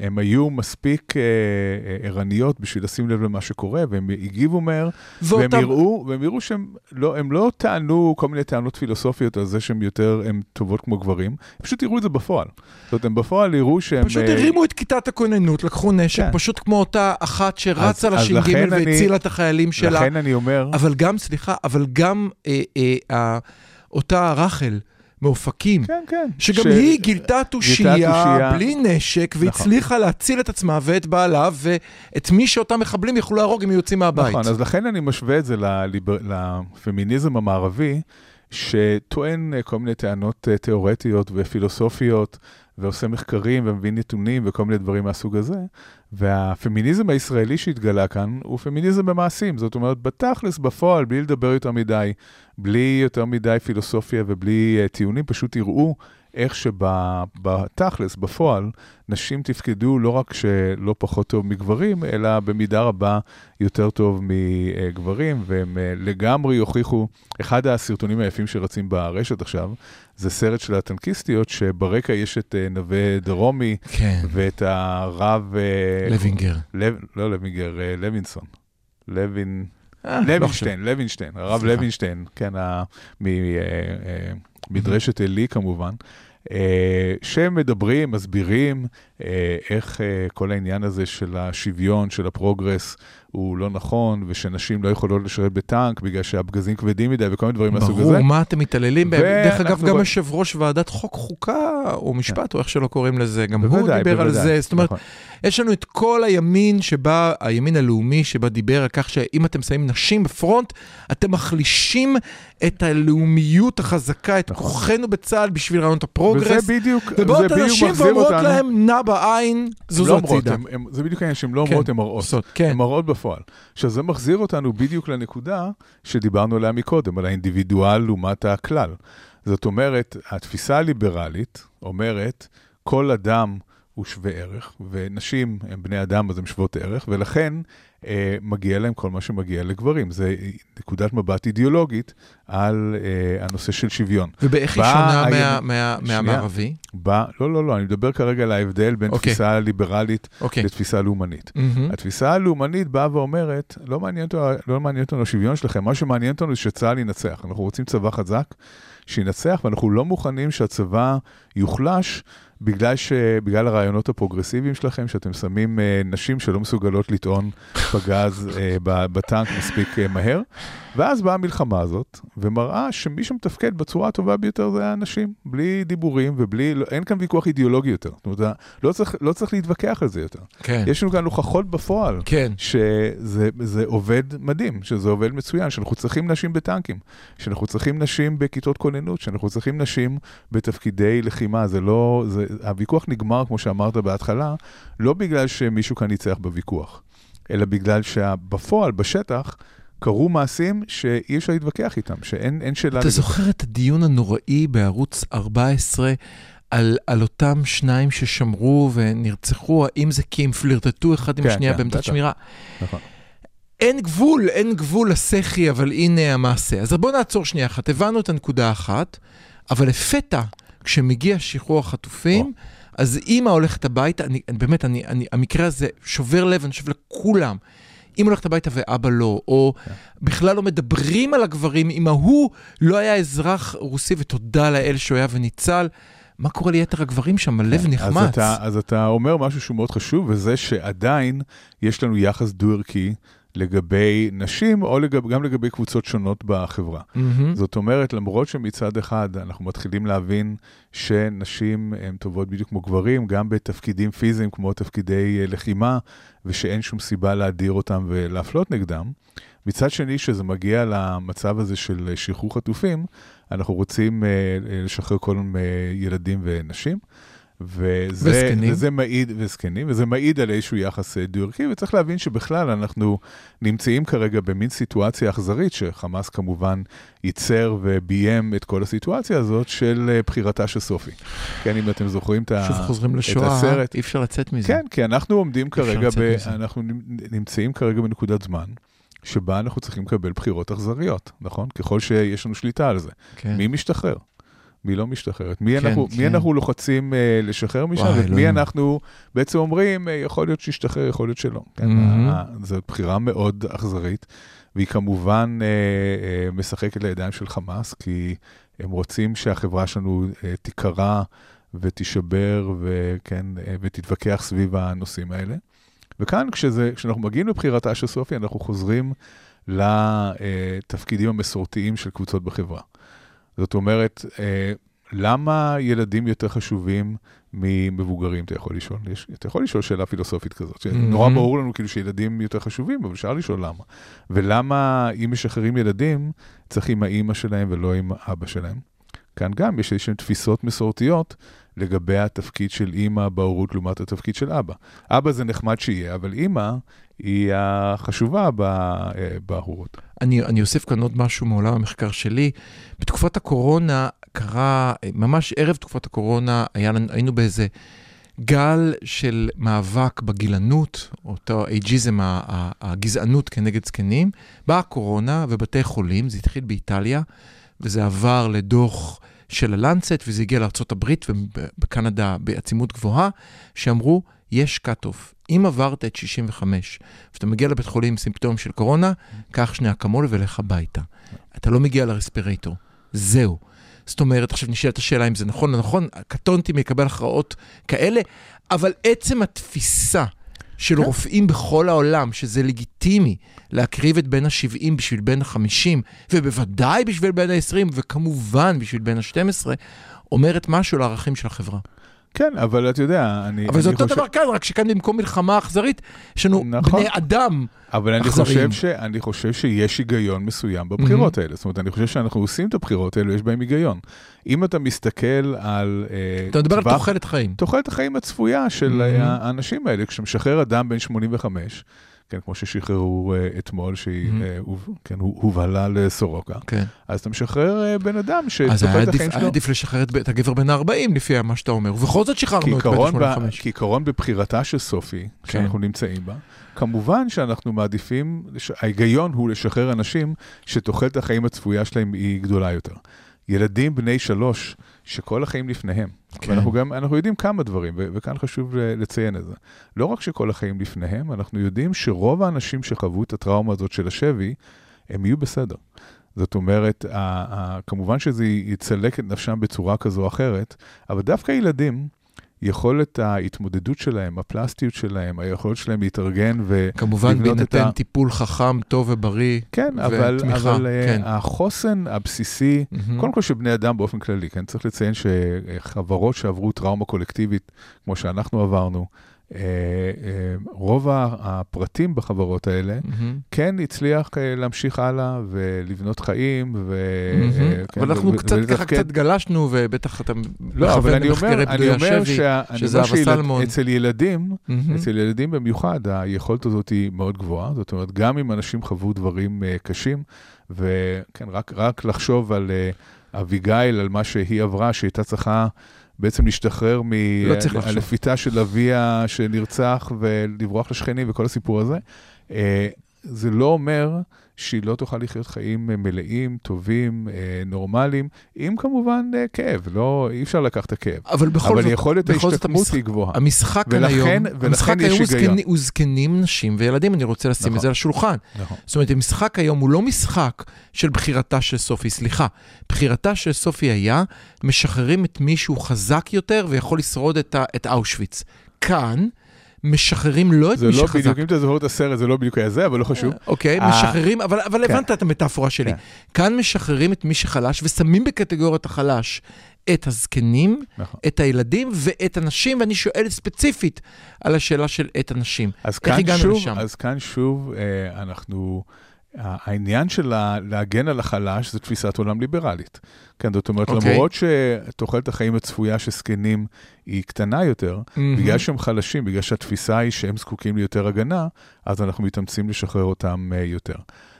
הם, היו מספיק אה, אה, ערניות בשביל לשים לב למה שקורה, והם הגיבו מהר. והם יראו, והם יראו שהם לא, הם לא טענו כל מיני טענות פילוסופיות על זה שהן יותר, הן טובות כמו גברים, הם פשוט יראו את זה בפועל. זאת אומרת, הם בפועל יראו שהם... פשוט אה, הרימו את כיתת הכוננות, לקחו נשק, כן. פשוט כמו אותה אחת שרצה לש"ג והצילה את החיילים שלה. לכן אני אומר... אבל גם, סליחה, אבל גם אה, אה, אה, אותה רחל, מאופקים. כן, כן. שגם ש... היא גילתה תושייה בלי נשק, נכון. והצליחה להציל את עצמה ואת בעלה, ואת מי שאותם מחבלים יכלו להרוג אם יוצאים מהבית. נכון, אז לכן אני משווה את זה לליבר... לפמיניזם המערבי, שטוען כל מיני טענות אה, תיאורטיות ופילוסופיות. ועושה מחקרים ומביא נתונים וכל מיני דברים מהסוג הזה. והפמיניזם הישראלי שהתגלה כאן הוא פמיניזם במעשים. זאת אומרת, בתכלס, בפועל, בלי לדבר יותר מדי, בלי יותר מדי פילוסופיה ובלי uh, טיעונים, פשוט תראו איך שבתכלס, בפועל, נשים תפקדו לא רק שלא פחות טוב מגברים, אלא במידה רבה יותר טוב מגברים, והם אה, לגמרי יוכיחו, אחד הסרטונים היפים שרצים ברשת עכשיו, זה סרט של הטנקיסטיות, שברקע יש את אה, נווה דרומי, כן. ואת הרב... אה, לוינגר. לב, לא לוינגר, לוינסון. לוין... אה, לא לוינשטיין, לוינשטיין, הרב. לוינשטיין, כן, ממדרשת עלי כמובן, אה, שמדברים, מסבירים אה, איך אה, כל העניין הזה של השוויון, של ה progress, הוא לא נכון, ושנשים לא יכולות לשרת בטנק בגלל שהפגזים כבדים מדי וכל מיני דברים מהסוג הזה. ברור, מה אתם מתעללים בהם? דרך אגב, גם יושב ראש ועדת חוק חוקה, או משפט, או איך שלא קוראים לזה, גם הוא דיבר על זה. זאת אומרת, נכון. יש לנו את כל הימין שבה, הימין הלאומי שבה דיבר על כך שאם אתם שמים נשים ב front, אתם מחלישים את הלאומיות החזקה, את נכון. כוחנו בצה"ל בשביל רעיונות ה progress. וזה בדיוק, ובאות זה בדיוק הנשים מחזיר ואומרות אותנו. להם, נע בעין, זוזו לא הצידה. זה בדיוק העניין שהן לא כן, אומרות, הן מראות. הן בפועל. עכשיו, זה מחזיר אותנו בדיוק לנקודה שדיברנו עליה מקודם, על האינדיבידואל לעומת הכלל. זאת אומרת, התפיסה הליברלית אומרת, כל אדם הוא שווה ערך, ונשים הם בני אדם אז הם שוות ערך, ולכן מגיע להם כל מה שמגיע לגברים. זה נקודת מבט אידיאולוגית על אה, הנושא של שוויון. ובאיך היא שונה הימין- מה- מה- שנייה. מהמערבי? בא, לא, לא, לא, אני מדבר כרגע על ההבדל בין אוקיי. תפיסה ליברלית אוקיי. לתפיסה לאומנית. מהמם. התפיסה הלאומנית באה ואומרת, לא מעניין אותנו, לא מעניין אותנו השוויון שלכם, מה שמעניין אותנו זה שצה"ל ינצח. אנחנו רוצים צבא חזק שינצח, ואנחנו לא מוכנים שהצבא יוחלש בגלל, ש... בגלל הרעיונות הפרוגרסיביים שלכם, שאתם שמים אה, נשים שלא מסוגלות לטעון פגז אה, בטנק מספיק אה, מהר. ואז באה המלחמה הזאת, ומראה שמי שמתפקד בצורה הטובה ביותר זה האנשים, בלי דיבורים ובלי, לא, אין כאן ויכוח אידיאולוגי יותר. זאת אומרת, לא צריך, לא צריך להתווכח על זה יותר. כן. יש לנו כאן הוכחות בפועל. כן. שזה זה עובד מדהים, שזה עובד מצוין, שאנחנו צריכים נשים בטנקים, שאנחנו צריכים נשים בכיתות כוננות, שאנחנו צריכים נשים בתפקידי לחימה. זה לא, זה, הוויכוח נגמר, כמו שאמרת בהתחלה, לא בגלל שמישהו כאן ניצח בוויכוח, אלא בגלל שבפועל, בשטח, קרו מעשים שאי אפשר להתווכח איתם, שאין אין שאלה... אתה זוכר את הדיון הנוראי בערוץ 14 על, על אותם שניים ששמרו ונרצחו, האם זה כי הם פלירטטו אחד עם כן, השנייה כן, בעמדת. שמירה? נכון. אין גבול, אין גבול לסחי, אבל הנה המעשה. אז בואו נעצור שנייה אחת. הבנו את הנקודה האחת, אבל לפתע, כשמגיע שחרור החטופים, או. אז אימא הולכת הביתה, אני, באמת, אני, אני, המקרה הזה שובר לב, אני חושב לכולם. אימא הולכת הביתה ואבא לא, או כן. בכלל לא מדברים על הגברים, אם ההוא לא היה אזרח רוסי, ותודה לאל שהוא היה וניצל. מה קורה ליתר הגברים שם? הלב אז נחמץ. אתה, אז אתה אומר משהו שהוא מאוד חשוב, וזה שעדיין יש לנו יחס דו-ערכי לגבי נשים, או לגב, גם לגבי קבוצות שונות בחברה. מהמם. זאת אומרת, למרות שמצד אחד אנחנו מתחילים להבין שנשים הן טובות בדיוק כמו גברים, גם בתפקידים פיזיים כמו תפקידי אה, לחימה, ושאין שום סיבה להדיר אותם ולהפלות נגדם, מצד שני, כשזה מגיע למצב הזה של אה, שחרור חטופים, אנחנו רוצים אה, אה, לשחרר כל מיני ילדים ונשים. וזה, וזקנים. וזה מעיד, וזקנים, וזה מעיד על איזשהו יחס אה, דו-ערכי, וצריך להבין שבכלל אנחנו נמצאים כרגע במין סיטואציה אכזרית, שחמאס כמובן ייצר וביים את כל הסיטואציה הזאת של אה, בחירתה של סופי. כן, אם אתם זוכרים את, ה... שוב חוזרים לשואה, הסרט. אי אפשר לצאת מזה. כן, כי אנחנו עומדים כרגע, ב... מזה. אנחנו נמצאים כרגע בנקודת זמן. שבה אנחנו צריכים לקבל בחירות אכזריות, נכון? ככל שיש לנו שליטה על זה. כן. מי משתחרר? מי לא משתחררת? מי, כן, אנחנו, כן. מי אנחנו לוחצים אה, לשחרר משם? וואי, ואת מי אלוהים. אנחנו בעצם אומרים, אה, יכול להיות שישתחרר, יכול להיות שלא. כן, מהמם. אה, זאת בחירה מאוד אכזרית, והיא כמובן אה, אה, משחקת לידיים של חמאס, כי הם רוצים שהחברה שלנו אה, תיקרע ותישבר וכן, אה, ותתווכח סביב הנושאים האלה. וכאן, כשזה, כשאנחנו מגיעים לבחירתה של סופי, אנחנו חוזרים לתפקידים המסורתיים של קבוצות בחברה. זאת אומרת, אה, למה ילדים יותר חשובים ממבוגרים, אתה יכול לשאול? יש, אתה יכול לשאול שאלה פילוסופית כזאת. Mhm. נורא ברור לנו כאילו שילדים יותר חשובים, אבל אפשר לשאול למה. ולמה אם משחררים ילדים, צריך עם האימא שלהם ולא עם האבא שלהם. כאן גם יש איזשהן תפיסות מסורתיות לגבי התפקיד של אימא בהורות לעומת התפקיד של אבא. אבא זה נחמד שיהיה, אבל אימא היא החשובה אה, בהורות. אני, אני אוסיף כאן עוד משהו מעולם המחקר שלי. בתקופת הקורונה קרה, ממש ערב תקופת הקורונה, היה, היינו באיזה גל של מאבק בגילנות, אותו אייג'יזם, הגזענות כנגד זקנים. באה הקורונה ובתי חולים, זה התחיל באיטליה, וזה עבר לדוח של הלנצט, וזה הגיע לארה"ב ובקנדה בעצימות גבוהה, שאמרו, יש cut-off. אם עברת את 65, ואתה מגיע לבית חולים עם סימפטום של קורונה, קח שני אקמול ולך הביתה. אתה לא מגיע לרספירטור. זהו. זאת אומרת, עכשיו נשאלת השאלה אם זה נכון או נכון, קטונתי מלקבל הכרעות כאלה, אבל עצם התפיסה של כן. רופאים בכל העולם, שזה לגיטימי להקריב את בן ה-70 בשביל בן ה-50, ובוודאי בשביל בן ה-20, וכמובן בשביל בן ה-12, אומרת משהו לערכים של החברה. כן, אבל אתה יודע, אני... אבל זה אותו חושב- דבר כאן, רק שכאן במקום מלחמה אכזרית, יש לנו נכון. בני אדם. אבל אני. חושב, ש... אני חושב שיש היגיון מסוים בבחירות האלה. זאת אומרת, אני חושב שאנחנו עושים את הבחירות האלו, יש בהן היגיון. אם אתה מסתכל על... אה, אתה מדבר על טווח- תוחלת חיים. תוחלת החיים הצפויה של Mhm. האנשים האלה, כשמשחרר אדם בן 85, כן, כמו ששחררו אה, אתמול, שהיא. אה, כן, הו- הובהלה לסורוקה, כן. אז אתה משחרר אה, בן אדם אז היה שתוחלת עדיף, החיים היה שלו... עדיף לשחרר את, את הגבר בן ה-40 לפי מה שאתה אומר, ובכל זאת שחררנו את בן כעיקרון, ב- ה-85. כעיקרון בבחירתה של סופי, כן. שאנחנו נמצאים בה, כמובן שאנחנו מעדיפים, ההיגיון הוא לשחרר אנשים שתוחלת החיים הצפויה שלהם היא גדולה יותר. ילדים בני שלוש, שכל החיים לפניהם. כן. ואנחנו גם, אנחנו יודעים כמה דברים, ו- וכאן חשוב ל- לציין את זה. לא רק שכל החיים לפניהם, אנחנו יודעים שרוב האנשים שחוו את הטראומה הזאת של השבי, הם יהיו בסדר. זאת אומרת, ה- ה- כמובן שזה יצלק את נפשם בצורה כזו או אחרת, אבל דווקא ילדים, יכולת ההתמודדות שלהם, הפלסטיות שלהם, היכולת שלהם להתארגן ו... כמובן לבנות את בהינתן ה- טיפול חכם, טוב ובריא. כן, אבל, ותמיכה, אבל אה, כן. החוסן הבסיסי, מהמם. קודם כל של בני אדם באופן כללי, כן? צריך לציין שחברות שעברו טראומה קולקטיבית, כמו שאנחנו עברנו, אה, אה, רוב ה- הפרטים בחברות האלה, מהמם. כן הצליח אה, להמשיך הלאה ולבנות חיים, ו... אה, כן, אבל אנחנו ו- קצת ככה. קצת גלשנו, ובטח אתה לא, מכוון למחקרי אומר השבי. אני שזה אומר אבא שילד- סלמון. אצל ילדים, מהמם. אצל ילדים במיוחד, היכולת הזאת היא מאוד גבוהה. זאת אומרת, גם אם אנשים חוו דברים אה, קשים, וכן, רק, רק לחשוב על אה, אביגיל, על מה שהיא עברה, שהייתה צריכה בעצם להשתחרר לא. מהלפיתה של אביה שנרצח ולברוח לשכנים וכל הסיפור הזה. אה, זה לא אומר שהיא לא תוכל לחיות חיים אה, מלאים, טובים, אה, נורמליים, עם כמובן אה, כאב, לא, אי אפשר לקחת את הכאב. אבל בכל אבל זאת, יכולת ההשתקמות היא גבוהה. המשחק ולכן- היום, ולכן המשחק היום הוא היגיון. זקני- הוא זקנים, נשים וילדים, אני רוצה לשים את נכון. זה על השולחן. נכון. זאת אומרת, המשחק היום הוא לא משחק של בחירתה של סופי, סליחה. בחירתה של סופי היה, משחררים את מי שהוא חזק יותר ויכול לשרוד את, ה- את אושוויץ. כאן, משחררים לא את זה מי לא שחזק. בדיוק, אם אתה זוכר את הסרט, זה לא בדיוק היה זה, אבל לא חשוב. אוקיי, אה, משחררים, אבל, אבל כן. הבנת את המטאפורה שלי. כן. כאן משחררים את מי שחלש ושמים בקטגוריית החלש את הזקנים, נכון. את הילדים ואת הנשים, ואני שואל ספציפית על השאלה של את הנשים. אז איך כאן הגענו שוב, לשם? אז כאן שוב, אה, אנחנו, העניין של להגן על החלש זה תפיסת עולם ליברלית. כן, זאת אומרת, אוקיי. למרות שתוחלת החיים הצפויה של זקנים היא קטנה יותר, בגלל שהם חלשים, בגלל שהתפיסה היא שהם זקוקים ליותר הגנה, אז אנחנו מתאמצים לשחרר אותם אה, יותר.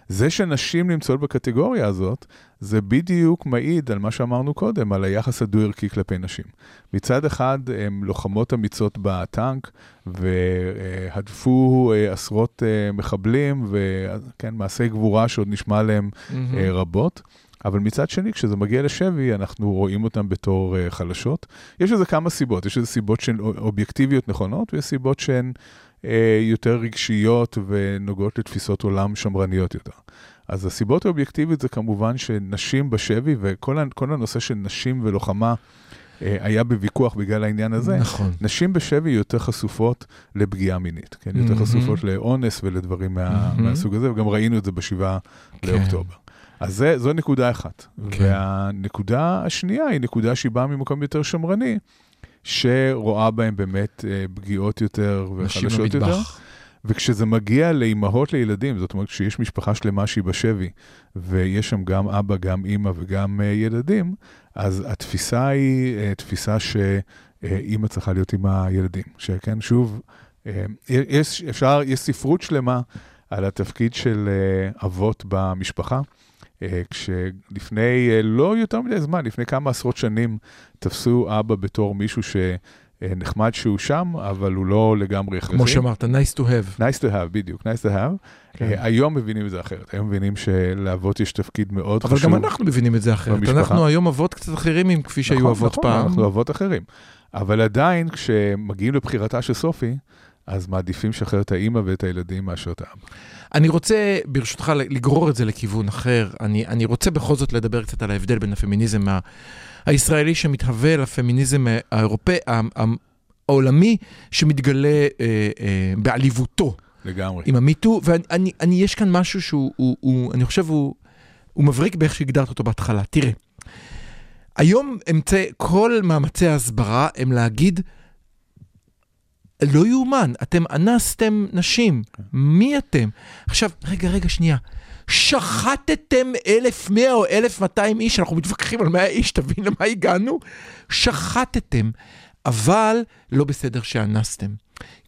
זה שנשים נמצאות בקטגוריה הזאת, זה בדיוק מעיד על מה שאמרנו קודם, על היחס הדו-ערכי כלפי נשים. מצד אחד, הן לוחמות אמיצות בטנק, והדפו אה, עשרות אה, מחבלים, וכן, מעשי גבורה שעוד נשמע עליהם מהמם. אה, רבות. אבל מצד שני, כשזה מגיע לשבי, אנחנו רואים אותן בתור אה, חלשות. יש לזה כמה סיבות, יש לזה סיבות שהן אובייקטיביות נכונות, ויש סיבות שהן יותר רגשיות ונוגעות לתפיסות עולם שמרניות יותר. אז הסיבות האובייקטיביות זה כמובן שנשים בשבי, וכל הנושא של נשים ולוחמה אה, היה בוויכוח בגלל העניין הזה. נכון. נשים בשבי יותר חשופות לפגיעה מינית, כן? יותר מהמם. חשופות לאונס ולדברים מה, מהמם. מהסוג הזה, וגם ראינו את זה בשבעה כן. לאוקטובר. אז זה, זו נקודה אחת. כן. והנקודה השנייה היא נקודה שהיא באה ממקום יותר שמרני, שרואה בהם באמת אה, פגיעות יותר וחלשות יותר. וכשזה מגיע לאימהות לילדים, זאת אומרת, כשיש משפחה שלמה שהיא בשבי, ויש שם גם אבא, גם אימא וגם uh, ילדים, אז התפיסה היא uh, תפיסה אה, אימא צריכה להיות עם הילדים. שכן, שוב, אה, יש, אפשר, יש ספרות שלמה על התפקיד של אה, אבות במשפחה. אה, כשלפני אה, לא יותר מדי זמן, לפני כמה עשרות שנים, תפסו אבא בתור מישהו שנחמד שהוא שם, אבל הוא לא לגמרי הכרחי. כמו שאמרת, nice to have. nice to have, בדיוק, nice to have. כן. אה, היום מבינים את זה אחרת, היום מבינים שלאבות יש תפקיד מאוד אבל חשוב. גם אנחנו מבינים את זה אחרת. במשפחה. אנחנו היום אבות קצת אחרים מכפי שהיו נכון, אבות נכון, פעם. אנחנו אבות אחרים. אבל עדיין, כשמגיעים לבחירתה של סופי, אז מעדיפים לשחרר את האימא ואת הילדים מאשר את האבא. אני רוצה, ברשותך, לגרור את זה לכיוון אחר. אני, אני רוצה בכל זאת לדבר קצת על ההבדל בין הפמיניזם ה- הישראלי שמתהווה לפמיניזם האירופאי, העולמי, שמתגלה אה, אה, בעליבותו לגמרי. עם המיטו, ואני, אני, אני, יש כאן משהו שהוא, הוא, הוא, אני חושב, הוא, הוא מבריק באיך שהגדרת אותו בהתחלה. תראה, היום אמצעי, כל מאמצי ההסברה הם להגיד, לא יאומן, אתם אנסתם נשים, מי אתם? עכשיו, רגע, רגע, שנייה. שחטתם 1,100 או 1,200 איש, אנחנו מתווכחים על 100 איש, תבין למה הגענו? שחטתם, אבל לא בסדר שאנסתם.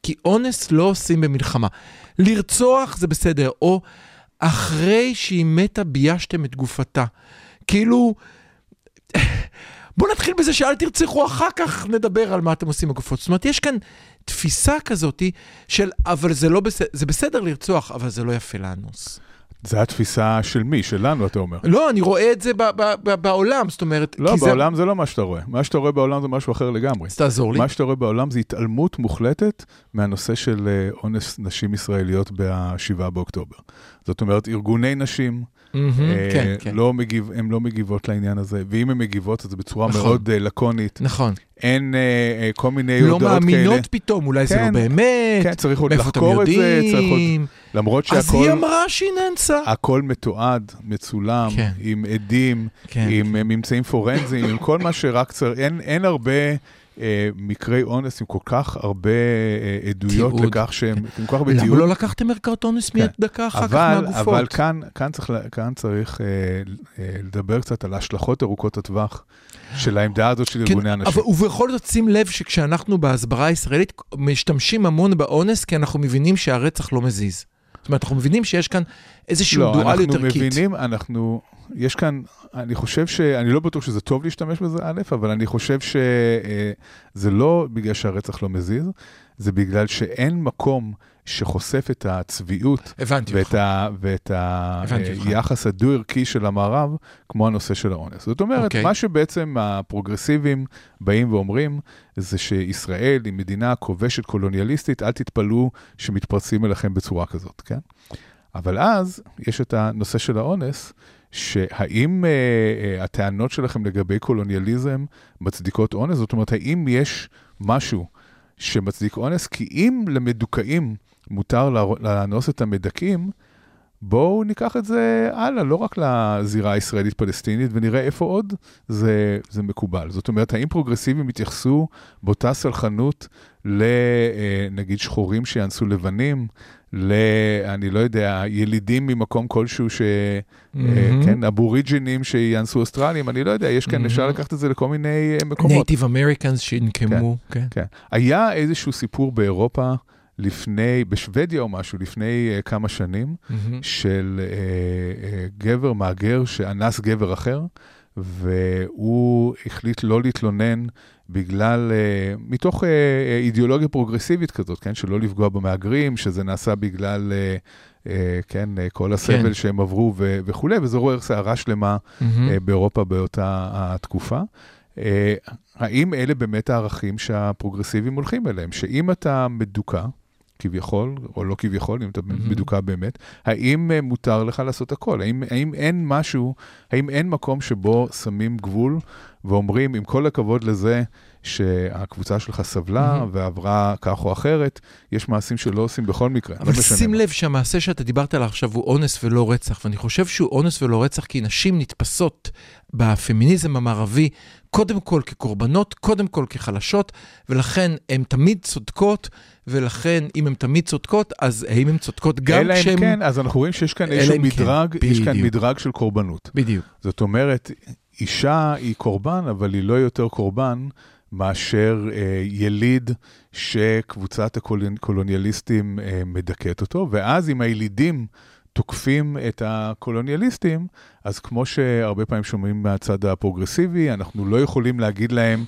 כי אונס לא עושים במלחמה. לרצוח זה בסדר, או אחרי שהיא מתה ביישתם את גופתה. כאילו, בואו נתחיל בזה שאל תרצחו, אחר כך נדבר על מה אתם עושים עם הגופות. זאת אומרת, יש כאן תפיסה כזאתי של, אבל זה לא בסדר, זה בסדר לרצוח, אבל זה לא יפה לאנוס. זה התפיסה של מי? שלנו, אתה אומר. לא, אני רואה את זה ב- ב- ב- בעולם, זאת אומרת, לא, כי זה... בעולם זה לא מה שאתה רואה. מה שאתה רואה בעולם זה משהו אחר לגמרי. אז תעזור לי. מה שאתה רואה בעולם זה התעלמות מוחלטת מהנושא של אה, אונס נשים ישראליות ב-7 באוקטובר. זאת אומרת, ארגוני נשים, מהמם, אה, כן, כן. לא מגיב, הן לא מגיבות לעניין הזה, ואם הן מגיבות, אז זה בצורה נכון. מאוד אה, לקונית. נכון. אין אה, אה, כל מיני לא הודעות כאלה. מאמינות פתאום, אולי זה לא כן, באמת. כן, צריך עוד לחקור את זה, צריך עוד... למרות אז שהכל היא אמרה שהיא נאנסה. הכל מתועד, מצולם, כן. עם עדים, כן. עם אה, ממצאים פורנזיים, עם כל מה שרק צריך, אין, אין הרבה מקרי אונס עם כל כך הרבה אה, עדויות תיעוד. לכך שהם, עם כל כך הרבה למה תיעוד. לא לקחתם ערכת אונס מיד דקה אחר כך מהגופות? אבל כאן, כאן צריך, כאן צריך אה, אה, לדבר קצת על ההשלכות ארוכות הטווח של העמדה הזאת של כן, ארגוני הנשים. אבל ובכל זאת שים לב שכשאנחנו בהסברה הישראלית משתמשים המון באונס, כי אנחנו מבינים שהרצח לא מזיז. אומרת, אנחנו מבינים שיש כאן איזושהי לא, דואליות אנחנו ערכית. מבינים, אנחנו, יש כאן, אני חושב ש... אני לא בטוח שזה טוב להשתמש בזה, א', אבל אני חושב שזה לא בגלל שהרצח לא מזיז, זה בגלל שאין מקום שחושף את הצביעות הבנתי ואת. ה, ואת. היחס הדו-ערכי של המערב, כמו הנושא של האונס. זאת אומרת, אוקיי. מה שבעצם הפרוגרסיבים באים ואומרים, זה שישראל היא מדינה כובשת קולוניאליסטית, אל תתפלאו שמתפרצים אליכם בצורה כזאת, כן? אבל אז יש את הנושא של האונס, שהאם אה, אה, הטענות שלכם לגבי קולוניאליזם מצדיקות אונס? זאת אומרת, האם יש משהו שמצדיק אונס? כי אם למדוכאים מותר לאנוס את המדכאים, בואו ניקח את זה הלאה, לא רק לזירה הישראלית-פלסטינית, ונראה איפה עוד זה, זה מקובל. זאת אומרת, האם פרוגרסיבים יתייחסו באותה סלחנות לנגיד שחורים שיאנסו לבנים, ל... אני לא יודע, ילידים ממקום כלשהו ש... מהמם. כן, אבוריג'ינים שיאנסו אוסטרלים, אני לא יודע, יש כאן, מהמם. אפשר לקחת את זה לכל מיני אה, מקומות. native Americans שינקמו, כן. כן. היה איזשהו סיפור באירופה לפני, בשוודיה או משהו, לפני אה, כמה שנים, מהמם. של אה, אה, גבר מהגר שאנס גבר אחר, והוא החליט לא להתלונן בגלל, אה, מתוך אה, אה, אידיאולוגיה פרוגרסיבית כזאת, כן, שלא לפגוע במהגרים, שזה נעשה בגלל, אה, אה, כן, uh, כל הסבל כן. שהם עברו ו- וכולי, וזה עורר סערה שלמה מהמם. אה, באירופה באותה התקופה. אה, האם אלה באמת הערכים שהפרוגרסיבים הולכים אליהם? שאם אתה מדוכא, כביכול, או לא כביכול, אם אתה מהמם. מדוכא באמת, האם אה, מותר לך לעשות הכל? האם, האם אין משהו, האם אין מקום שבו שמים גבול ואומרים, עם כל הכבוד לזה שהקבוצה שלך סבלה מהמם. ועברה כך או אחרת, יש מעשים שלא עושים בכל מקרה. אבל לא משנה שים. לב שהמעשה שאתה דיברת עליו עכשיו הוא אונס ולא רצח, ואני חושב שהוא אונס ולא רצח כי נשים נתפסות בפמיניזם המערבי קודם כל כקורבנות, קודם כל כחלשות, ולכן הן תמיד צודקות, ולכן אם הן תמיד צודקות, אז האם הן צודקות גם אלא אם כשהן... כן, אז אנחנו רואים שיש כאן איזשהו כן, מדרג, יש כאן. מדרג של קורבנות. בדיוק. זאת אומרת, אישה היא קורבן, אבל היא לא יותר קורבן מאשר אה, יליד שקבוצת הקולוניאליסטים אה, מדכאת אותו, ואז אם הילידים תוקפים את הקולוניאליסטים, אז כמו שהרבה פעמים שומעים מהצד הפרוגרסיבי, אנחנו לא יכולים להגיד להם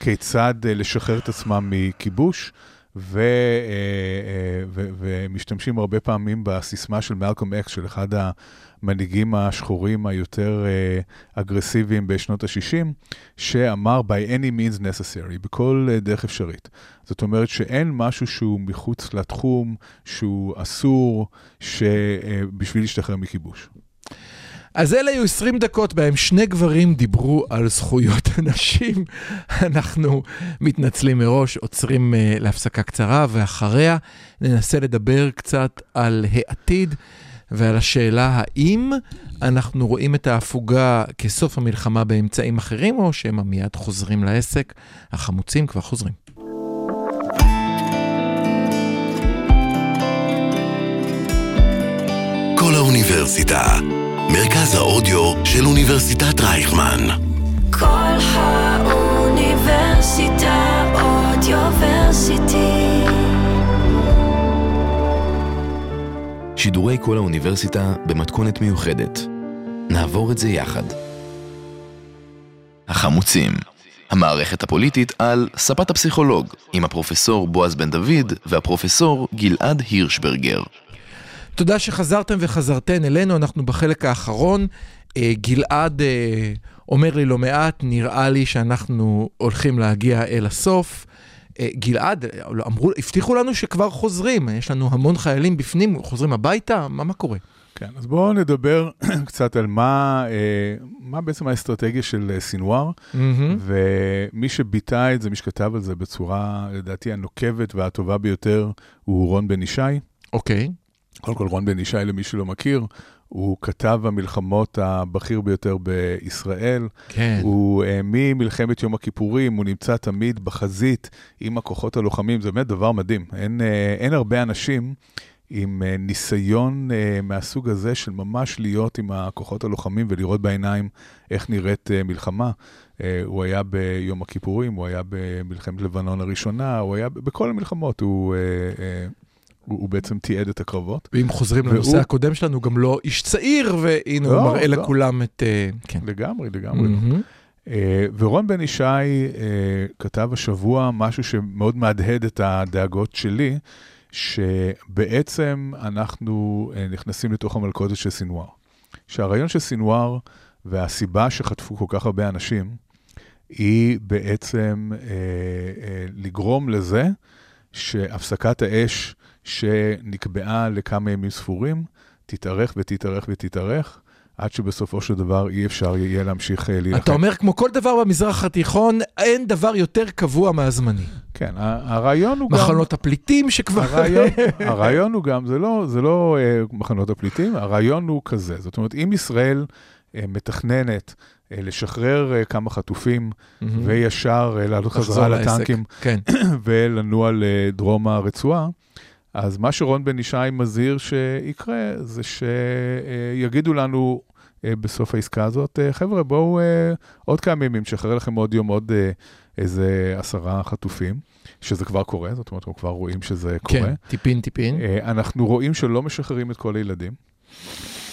כיצד אה, לשחרר את עצמם מכיבוש. ו, אה, ו, ומשתמשים הרבה פעמים בסיסמה של מלקום אקס, של אחד המנהיגים השחורים היותר אגרסיביים בשנות ה-60, שאמר by any means necessary, בכל דרך אפשרית. זאת אומרת שאין משהו שהוא מחוץ לתחום, שהוא אסור, בשביל להשתחרר מכיבוש. אז אלה היו 20 דקות בהם שני גברים דיברו על זכויות הנשים. אנחנו מתנצלים מראש, עוצרים uh, להפסקה קצרה, ואחריה ננסה לדבר קצת על העתיד ועל השאלה האם אנחנו רואים את ההפוגה כסוף המלחמה באמצעים אחרים, או שהם מיד חוזרים לעסק. החמוצים כבר חוזרים. כל האוניברסיטה מרכז האודיו של אוניברסיטת רייכמן. כל האוניברסיטה אודיוורסיטי. שידורי כל האוניברסיטה במתכונת מיוחדת. נעבור את זה יחד. החמוצים, המערכת הפוליטית על ספת הפסיכולוג, עם הפרופסור בועז בן דוד והפרופסור גלעד הירשברגר. תודה שחזרתם וחזרתן אלינו, אנחנו בחלק האחרון. אה, גלעד אה, אומר לי לא מעט, נראה לי שאנחנו הולכים להגיע אל הסוף. אה, גלעד, אמרו, הבטיחו לנו שכבר חוזרים, יש לנו המון חיילים בפנים, חוזרים הביתה, מה, מה קורה? כן, אז בואו נדבר קצת על מה, מה בעצם האסטרטגיה של סינואר, mm-hmm. ומי שביטא את זה, מי שכתב על זה בצורה, לדעתי, הנוקבת והטובה ביותר, הוא רון בן ישי. אוקיי. Okay. קודם כל, רון בן ישי, למי שלא מכיר, הוא כתב המלחמות הבכיר ביותר בישראל. כן. הוא uh, ממלחמת יום הכיפורים, הוא נמצא תמיד בחזית עם הכוחות הלוחמים, זה באמת דבר מדהים. אין, uh, אין הרבה אנשים עם uh, ניסיון מהסוג הזה של ממש להיות עם הכוחות הלוחמים ולראות בעיניים איך נראית מלחמה. הוא היה ביום הכיפורים, הוא היה במלחמת לבנון הראשונה, הוא היה בכל המלחמות, הוא... הוא, הוא בעצם תיעד את הקרבות. ואם חוזרים והוא... לנושא הקודם שלנו, גם לא איש צעיר, והנה לא, הוא מראה לא. לכולם את... Uh, כן. לגמרי, לגמרי. Mm-hmm. Uh, ורון בן ישי uh, כתב השבוע משהו שמאוד מהדהד את הדאגות שלי, שבעצם אנחנו uh, נכנסים לתוך המלכודת של סינואר. שהרעיון של סינואר והסיבה שחטפו כל כך הרבה אנשים, היא בעצם uh, uh, לגרום לזה שהפסקת האש שנקבעה לכמה ימים ספורים, תתארך ותתארך ותתארך. עד שבסופו של דבר אי אפשר יהיה להמשיך אה, להילחם. אתה אומר, כמו כל דבר במזרח התיכון, אין דבר יותר קבוע מהזמני. כן, הרעיון הוא מחנות גם... מחנות הפליטים שכבר... הרעיון, הרעיון הוא גם, זה לא, זה לא uh, מחנות הפליטים, הרעיון הוא כזה. זאת אומרת, אם ישראל uh, מתכננת uh, לשחרר uh, כמה חטופים, mm-hmm. וישר uh, לעלות חזרה לטנקים, כן. ולנוע לדרום הרצועה, אז מה שרון בן ישי מזהיר שיקרה, זה שיגידו לנו אה, בסוף העסקה הזאת, אה, חבר'ה, בואו אה, עוד כמה ימים, נשחרר לכם עוד יום, עוד איזה עשרה חטופים, שזה כבר קורה, זאת אומרת, אנחנו כבר רואים שזה כן, קורה. כן, טיפין טיפין. אנחנו רואים שלא משחררים את כל הילדים.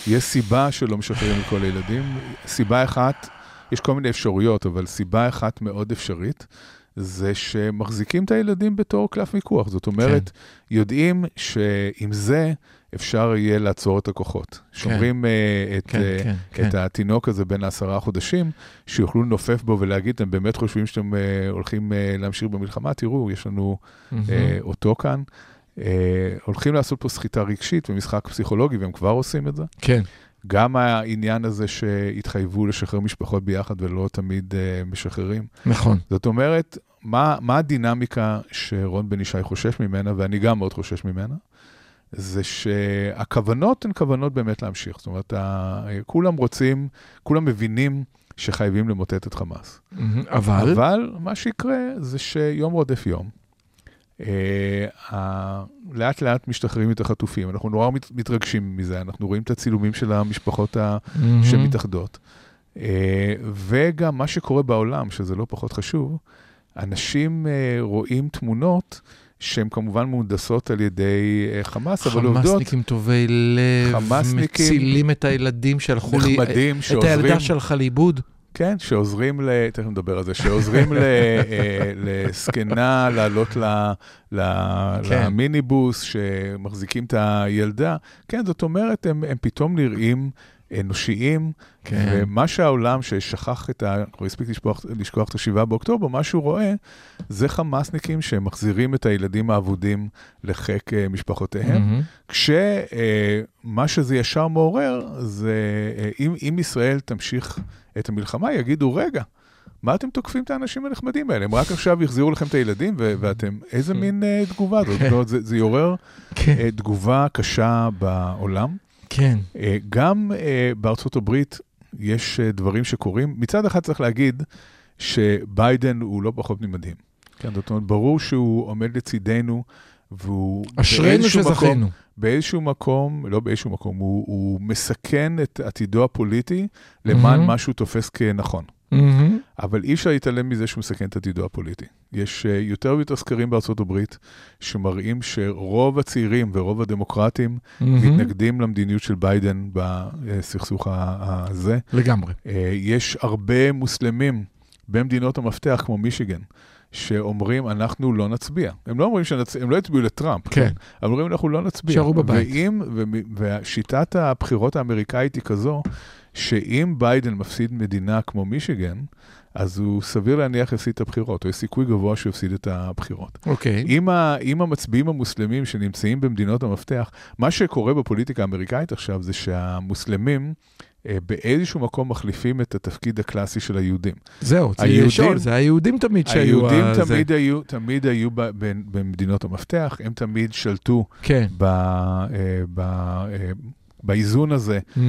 יש סיבה שלא משחררים את כל הילדים. סיבה אחת, יש כל מיני אפשרויות, אבל סיבה אחת מאוד אפשרית, זה שמחזיקים את הילדים בתור קלף מיקוח. זאת אומרת, כן. יודעים שעם זה אפשר יהיה לעצור את הכוחות. כן. שומרים uh, את, כן, uh, כן, את כן. התינוק הזה בין העשרה חודשים, שיוכלו לנופף בו ולהגיד, אתם באמת חושבים שאתם uh, הולכים uh, להמשיך במלחמה? תראו, יש לנו uh, אותו כאן. Uh, הולכים לעשות פה סחיטה רגשית ומשחק פסיכולוגי, והם כבר עושים את זה. כן. גם העניין הזה שהתחייבו לשחרר משפחות ביחד ולא תמיד uh, משחררים. נכון. זאת אומרת, מה, מה הדינמיקה שרון בן ישי חושש ממנה, ואני גם מאוד חושש ממנה? זה שהכוונות הן כוונות באמת להמשיך. זאת אומרת, כולם רוצים, כולם מבינים שחייבים למוטט את חמאס. אבל? אבל מה שיקרה זה שיום רודף יום. אה, לאט לאט משתחררים את החטופים, אנחנו נורא מתרגשים מזה, אנחנו רואים את הצילומים של המשפחות שמתאחדות. אה, וגם מה שקורה בעולם, שזה לא פחות חשוב, אנשים אה, רואים תמונות שהן כמובן מהונדסות על ידי חמאס, אבל עובדות... חמאסניקים טובי לב, חמאסניקים מצילים את הילדים שהלכו. נחמדים את שעוזרים... הילדה שהלכה לאיבוד. כן, שעוזרים ל... תכף נדבר על זה, שעוזרים. אה, לזקנה לעלות ל... ל... כן. למיניבוס, שמחזיקים את הילדה. כן, זאת אומרת, הם, הם פתאום נראים אנושיים, כן. ומה שהעולם ששכח את ה... כבר הספיק לשכוח, לשכוח את השבעה באוקטובר, מה שהוא רואה זה חמאסניקים שמחזירים את הילדים האבודים לחיק אה, משפחותיהם. מהמם. כשמה שזה ישר מעורר, זה אה, אם, אם ישראל תמשיך את המלחמה, יגידו, רגע, מה אתם תוקפים את האנשים הנחמדים האלה? הם רק עכשיו יחזירו לכם את הילדים, ו- ואתם, איזה מין אה, תגובה זאת? זאת אומרת, זה, זה יעורר כן, אה, תגובה קשה בעולם. כן. אה, גם אה, בארצות הברית יש אה, דברים שקורים. מצד אחד צריך להגיד שביידן הוא לא פחות ממדהים. כן, זאת אומרת, ברור שהוא עומד לצידנו, והוא אשרינו באיזשהו מקום- שזכינו. באיזשהו מקום, לא באיזשהו מקום, הוא, הוא מסכן את עתידו הפוליטי למען מהמם. מה שהוא תופס כנכון. מהמם. אבל אי אפשר להתעלם מזה שהוא מסכן את עתידו הפוליטי. יש uh, יותר ויותר סקרים בארצות הברית שמראים שרוב הצעירים ורוב הדמוקרטים מהמם. מתנגדים למדיניות של ביידן בסכסוך הזה. לגמרי. Uh, יש הרבה מוסלמים במדינות המפתח, כמו מישיגן, שאומרים, אנחנו לא נצביע. הם לא אומרים שנצ... הם לא יצביעו לטראמפ, כן. הם אומרים, אנחנו לא נצביע. שערו בבית. ואם, ו... ושיטת הבחירות האמריקאית היא כזו, שאם ביידן מפסיד מדינה כמו מישיגן, אז הוא סביר להניח יפסיד את הבחירות, או יש סיכוי גבוה שהוא יפסיד את הבחירות. אוקיי. אם, ה, אם המצביעים המוסלמים שנמצאים במדינות המפתח, מה שקורה בפוליטיקה האמריקאית עכשיו זה שהמוסלמים באיזשהו מקום מחליפים את התפקיד הקלאסי של היהודים. זהו, היהודים- לשאול, זה היהודים תמיד שהיו... היהודים ה- זה. תמיד היו, תמיד היו ב, ב, במדינות המפתח, הם תמיד שלטו כן. ב, אה, ב, אה, באיזון הזה. אה,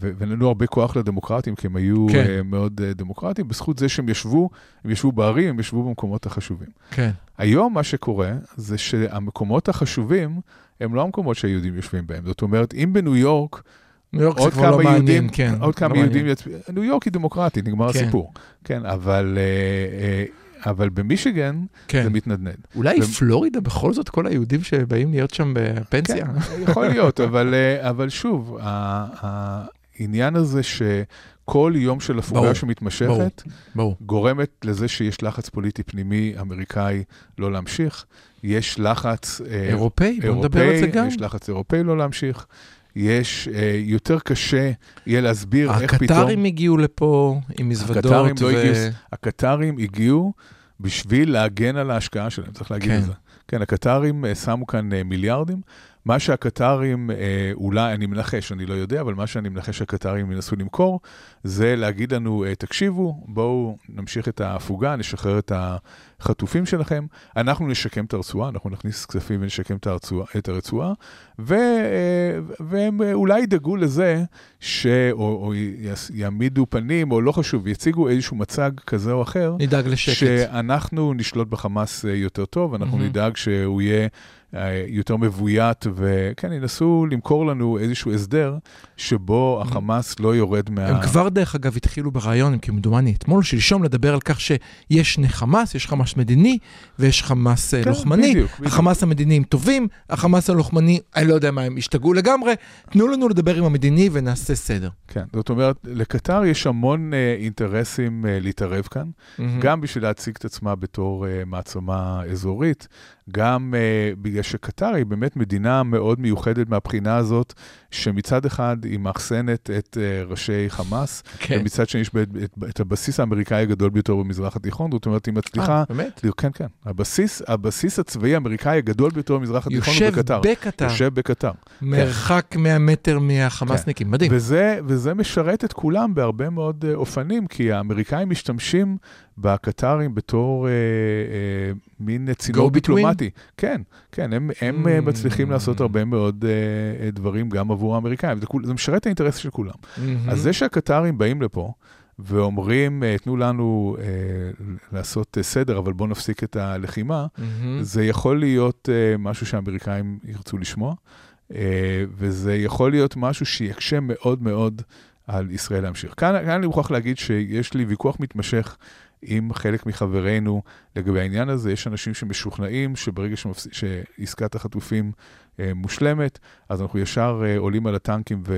ו- ונתנו הרבה כוח לדמוקרטים, כי הם היו כן. אה, מאוד אה, דמוקרטים, בזכות זה שהם ישבו, הם ישבו בערים, הם ישבו במקומות החשובים. כן. היום מה שקורה זה שהמקומות החשובים הם לא המקומות שהיהודים יושבים בהם. זאת אומרת, אם בניו יורק, ניו יורק זה עוד כבר לא כמה מעניין, יהודים, כן. עוד כמה לא יהודים מעניין. יצביעו, ניו יורק היא דמוקרטית, נגמר כן. הסיפור. כן, אבל, אה, אה, אבל במישיגן כן. זה מתנדנד. אולי ו- פלורידה בכל זאת כל היהודים שבאים להיות שם בפנסיה? כן, יכול להיות, אבל, אה, אבל שוב, העניין הזה שכל יום של הפוגה ברור, שמתמשכת, ברור. גורמת לזה שיש לחץ פוליטי פנימי אמריקאי לא להמשיך. יש לחץ אה, אירופאי, בוא נדבר על זה גם. יש לחץ אירופאי לא להמשיך. יש, אה, יותר קשה יהיה להסביר איך פתאום... הקטרים הגיעו לפה עם מזוודות. הקטרים לא ו- הגיעו, הקטרים הגיעו בשביל להגן על ההשקעה שלהם, צריך להגיד כן. את זה. כן, הקטרים אה, שמו כאן אה, מיליארדים. מה שהקטרים, אה, אולי, אני מנחש, אני לא יודע, אבל מה שאני מנחש שהקטרים ינסו למכור, זה להגיד לנו, אה, תקשיבו, בואו נמשיך את ההפוגה, נשחרר את החטופים שלכם, אנחנו נשקם את הרצועה, אנחנו נכניס כספים ונשקם את הרצועה, את הרצועה ו, אה, והם אולי ידאגו לזה, ש, או, או יעמידו פנים, או לא חשוב, יציגו איזשהו מצג כזה או אחר, נדאג לשקט. שאנחנו נשלוט בחמאס יותר טוב, אנחנו מהמם. נדאג שהוא יהיה יותר מבוית, וכן, ינסו למכור לנו איזשהו הסדר שבו החמאס לא יורד מה... הם כבר, דרך אגב, התחילו ברעיון, כמדומני אתמול, שלשום, לדבר על כך שיש שני חמאס, יש חמאס מדיני ויש חמאס אה, כן, לוחמני. בדיוק, בדיוק. החמאס המדינים טובים, החמאס הלוחמני, אני לא יודע מה, הם השתגעו לגמרי. תנו לנו לדבר עם המדיני ונעשה סדר. כן, זאת אומרת, לקטר יש המון אה, אינטרסים אה, להתערב כאן, גם בשביל להציג את עצמה בתור אה, מעצמה אזורית, גם אה, בגלל שקטר היא באמת מדינה מאוד מיוחדת מהבחינה הזאת, שמצד אחד היא מאחסנת את אה, ראשי חמאס, כן. ומצד שני יש את, את, את הבסיס האמריקאי הגדול ביותר במזרח התיכון, זאת אומרת, היא מצליחה... אה, באמת? כן, כן. הבסיס, הבסיס הצבאי האמריקאי הגדול ביותר במזרח התיכון הוא יושב בקטר. בקטר, יושב בקטר. מרחק 100 מטר מהחמאסניקים, מדהים. וזה, וזה משרת את כולם בהרבה מאוד אה, אופנים, כי האמריקאים משתמשים בקטרים בתור אה, אה, מין צינור between? דיפלומטי. כן, כן, הם, הם אה, Mm. מצליחים לעשות הרבה מאוד אה, אה, דברים גם עבור האמריקאים. זה, זה משרת את האינטרס של כולם. מהמם. אז זה שהקטרים באים לפה ואומרים, אה, תנו לנו אה, לעשות אה, סדר, אבל בואו נפסיק את הלחימה, מהמם. זה יכול להיות uh, משהו שהאמריקאים ירצו לשמוע, uh, וזה יכול להיות משהו שיקשה מאוד מאוד על ישראל להמשיך. כאן, כאן אני מוכרח להגיד שיש לי ויכוח מתמשך עם חלק מחברינו לגבי העניין הזה. יש אנשים שמשוכנעים שברגע שמפס... שעסקת החטופים אה, מושלמת, אז אנחנו ישר אה, עולים על הטנקים ו...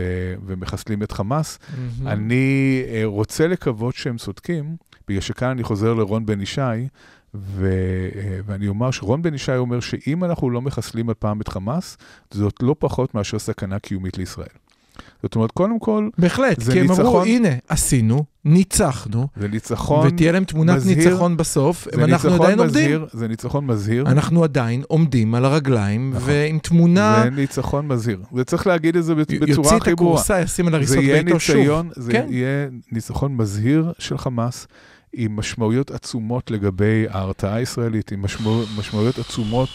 ומחסלים את חמאס. מהמם. אני אה, רוצה לקוות שהם צודקים, בגלל שכאן אני חוזר לרון בן ישי, ו, אה, ואני אומר שרון בן ישי אומר שאם אנחנו לא מחסלים הפעם את חמאס, זאת לא פחות מאשר סכנה קיומית לישראל. זאת אומרת, קודם כל, בהחלט, זה כי הם אמרו, ניצחון- הנה, עשינו, ניצחנו, זה ניצחון ותהיה להם תמונת מזהיר, ניצחון בסוף, ואנחנו עדיין עומדים. מזהיר, זה ניצחון מזהיר, אנחנו עדיין עומדים על הרגליים, נכון. ועם תמונה, זה ניצחון מזהיר. וצריך להגיד את זה בצ- בצורה יוציא את הכי ברורה. הכורסה, ישים על הריסות ביתו שוב. ניסיון, זה כן. יהיה ניצחון מזהיר של חמאס, עם משמעויות עצומות לגבי ההרתעה הישראלית, עם משמע, משמעויות עצומות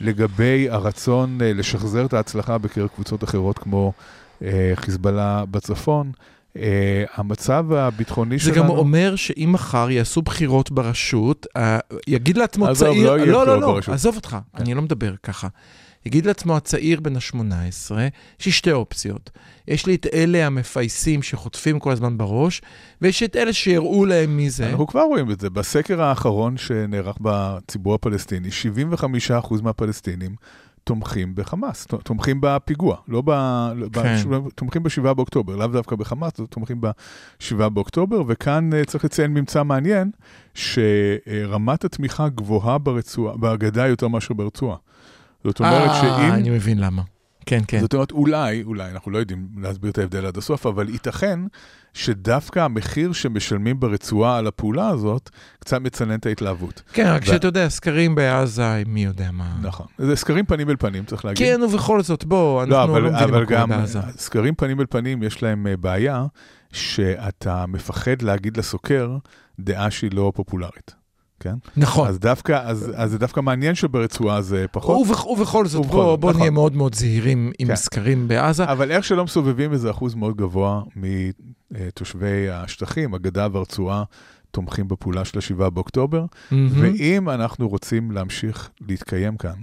לגבי הרצון אה, לשחזר את ההצלחה בקרב קבוצות אחרות כמו חיזבאללה בצפון. אה, המצב הביטחוני זה שלנו... גם אומר שאם מחר יעשו בחירות ברשות, אה, יגיד לעצמו עזוב, צעיר, לא יהיה לא, לא, בחירות לא, ברשות. כן. עזוב אותך, אני לא מדבר ככה. יגיד לעצמו הצעיר בן ה-18, יש לי שתי אופציות. יש לי את אלה המפייסים שחוטפים כל הזמן בראש, ויש את אלה שיראו להם מי זה. אנחנו כבר רואים את זה. בסקר האחרון שנערך בציבור הפלסטיני, 75% מהפלסטינים תומכים בחמאס, תומכים בפיגוע, לא ב... לא ב- כן. תומכים ב-7 באוקטובר, לאו דווקא בחמאס, תומכים ב-7 באוקטובר, וכאן אה, צריך לציין ממצא מעניין, שרמת התמיכה גבוהה ברצועה, בגדה יותר מאשר ברצועה. זאת אומרת אה, שאם... אני מבין למה. כן, כן. זאת אומרת, אולי, אולי, אנחנו לא יודעים להסביר את ההבדל עד הסוף, אבל ייתכן שדווקא המחיר שמשלמים ברצועה על הפעולה הזאת, קצת מצנן את ההתלהבות. כן, רק ו- שאתה יודע, סקרים בעזה, מי יודע מה. נכון. זה סקרים פנים אל פנים, צריך להגיד. כן, ובכל זאת, בוא, אנחנו לא, לא אבל, מבינים אבל מה קורה בעזה. סקרים פנים אל פנים, יש להם אה, בעיה שאתה מפחד להגיד לסוקר דעה שהיא לא פופולרית, כן? נכון. אז דווקא, אז, אז זה דווקא מעניין שברצועה זה פחות. ובכ- ובכל זאת, ובכל בוא בוא נכון. נהיה מאוד מאוד זהירים עם כן. סקרים בעזה. אבל איך שלא מסובבים איזה אחוז מאוד גבוה מתושבי השטחים, הגדה והרצועה, תומכים בפעולה של ה-7 באוקטובר, מהמם. ואם אנחנו רוצים להמשיך להתקיים כאן,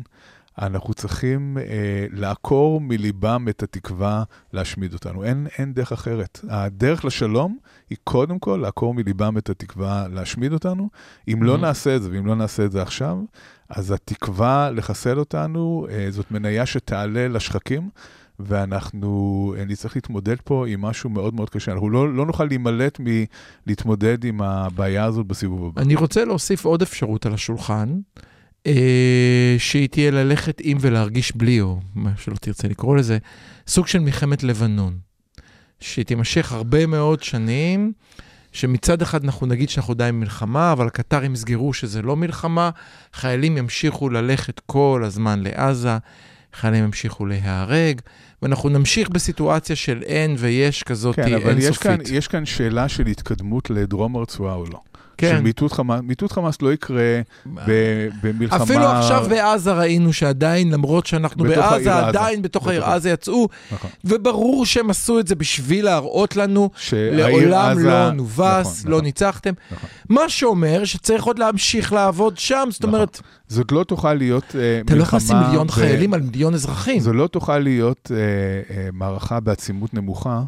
אנחנו צריכים אה, לעקור מליבם את התקווה להשמיד אותנו. אין, אין דרך אחרת. הדרך לשלום היא קודם כל לעקור מליבם את התקווה להשמיד אותנו. אם לא Mhm. נעשה את זה, ואם לא נעשה את זה עכשיו, אז התקווה לחסל אותנו, אה, זאת מניה שתעלה לשחקים. ואנחנו אה, נצטרך להתמודד פה עם משהו מאוד מאוד קשה. אנחנו לא, לא נוכל להימלט מלהתמודד עם הבעיה הזאת בסיבוב הבא. אני רוצה להוסיף עוד אפשרות על השולחן, שהיא תהיה ללכת עם ולהרגיש בלי, או מה שלא תרצה לקרוא לזה, סוג של מלחמת לבנון, שתימשך הרבה מאוד שנים, שמצד אחד אנחנו נגיד שאנחנו די במלחמה, אבל הקטרים יסגרו שזה לא מלחמה, חיילים ימשיכו ללכת כל הזמן לעזה, חיילים ימשיכו להיהרג, ואנחנו נמשיך בסיטואציה של אין ויש כזאת כן, אבל יש כאן, אינסופית. יש כאן שאלה של התקדמות לדרום הרצועה או לא. כן. שמיטוט חמאס, מיטוט חמאס לא יקרה ב, במלחמה... אפילו עכשיו בעזה ראינו שעדיין, למרות שאנחנו בעזה, העיר. עדיין בתוך העיר עזה יצאו, נכון. וברור שהם עשו את זה בשביל להראות לנו, לעולם עזה- לא נובס, נכון, לא נכון. ניצחתם. נכון. מה שאומר שצריך עוד להמשיך לעבוד שם, זאת נכון. אומרת, זאת לא תוכל להיות uh, מלחמה... אתה לא יכול לשים מיליון ב- חיילים על מיליון אזרחים. זו לא תוכל להיות uh, uh, מערכה בעצימות נמוכה.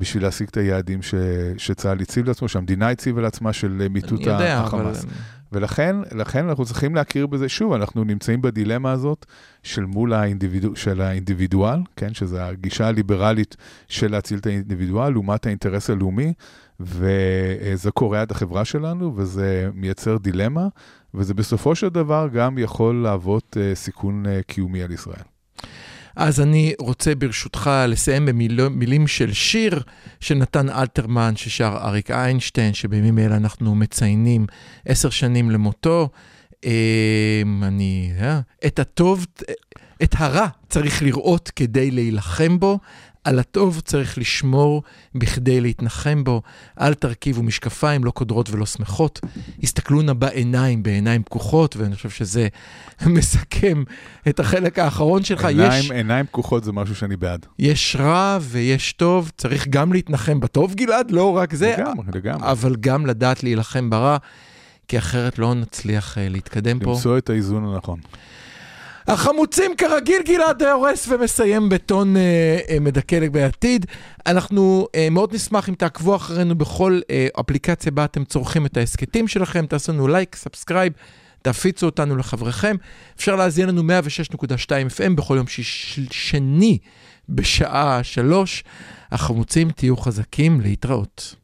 בשביל להשיג את היעדים ש, שצה"ל הציב לעצמו, שהמדינה הציבה לעצמה של אה, מיטוט יודע, אבל... החמאס. ולכן לכן אנחנו צריכים להכיר בזה, שוב, אנחנו נמצאים בדילמה הזאת של מול האינדיבידו, של האינדיבידואל, כן, שזה הגישה הליברלית של להציל את האינדיבידואל, לעומת האינטרס הלאומי, וזה קורע את החברה שלנו, וזה מייצר דילמה, וזה בסופו של דבר גם יכול להוות אה, סיכון אה, קיומי על ישראל. אז אני רוצה ברשותך לסיים במילים של שיר שנתן אלתרמן, ששר אריק איינשטיין, שבימים אלה אנחנו מציינים עשר שנים למותו. אה, אני, אה, את הטוב, את הרע צריך לראות כדי להילחם בו, על הטוב צריך לשמור בכדי להתנחם בו. אל תרכיבו משקפיים, לא קודרות ולא שמחות. הסתכלו נא בעיניים, בעיניים פקוחות, ואני חושב שזה מסכם את החלק האחרון שלך. עיניים, יש, עיניים פקוחות זה משהו שאני בעד. יש רע ויש טוב, צריך גם להתנחם בטוב, גלעד, לא רק זה, לגמרי, לגמרי. אבל גם לדעת להילחם ברע, כי אחרת לא נצליח אה, להתקדם פה. למצוא את האיזון הנכון. החמוצים כרגיל גלעד הורס ומסיים בטון אה, אה, מדכא בעתיד. אנחנו אה, מאוד נשמח אם תעקבו אחרינו בכל אה, אפליקציה בה אתם צורכים את ההסכתים שלכם, תעשו לנו לייק, subscribe, תפיצו אותנו לחבריכם. אפשר להזין לנו 106.2 FM בכל יום שיש, שני בשעה שלוש. החמוצים תהיו חזקים להתראות.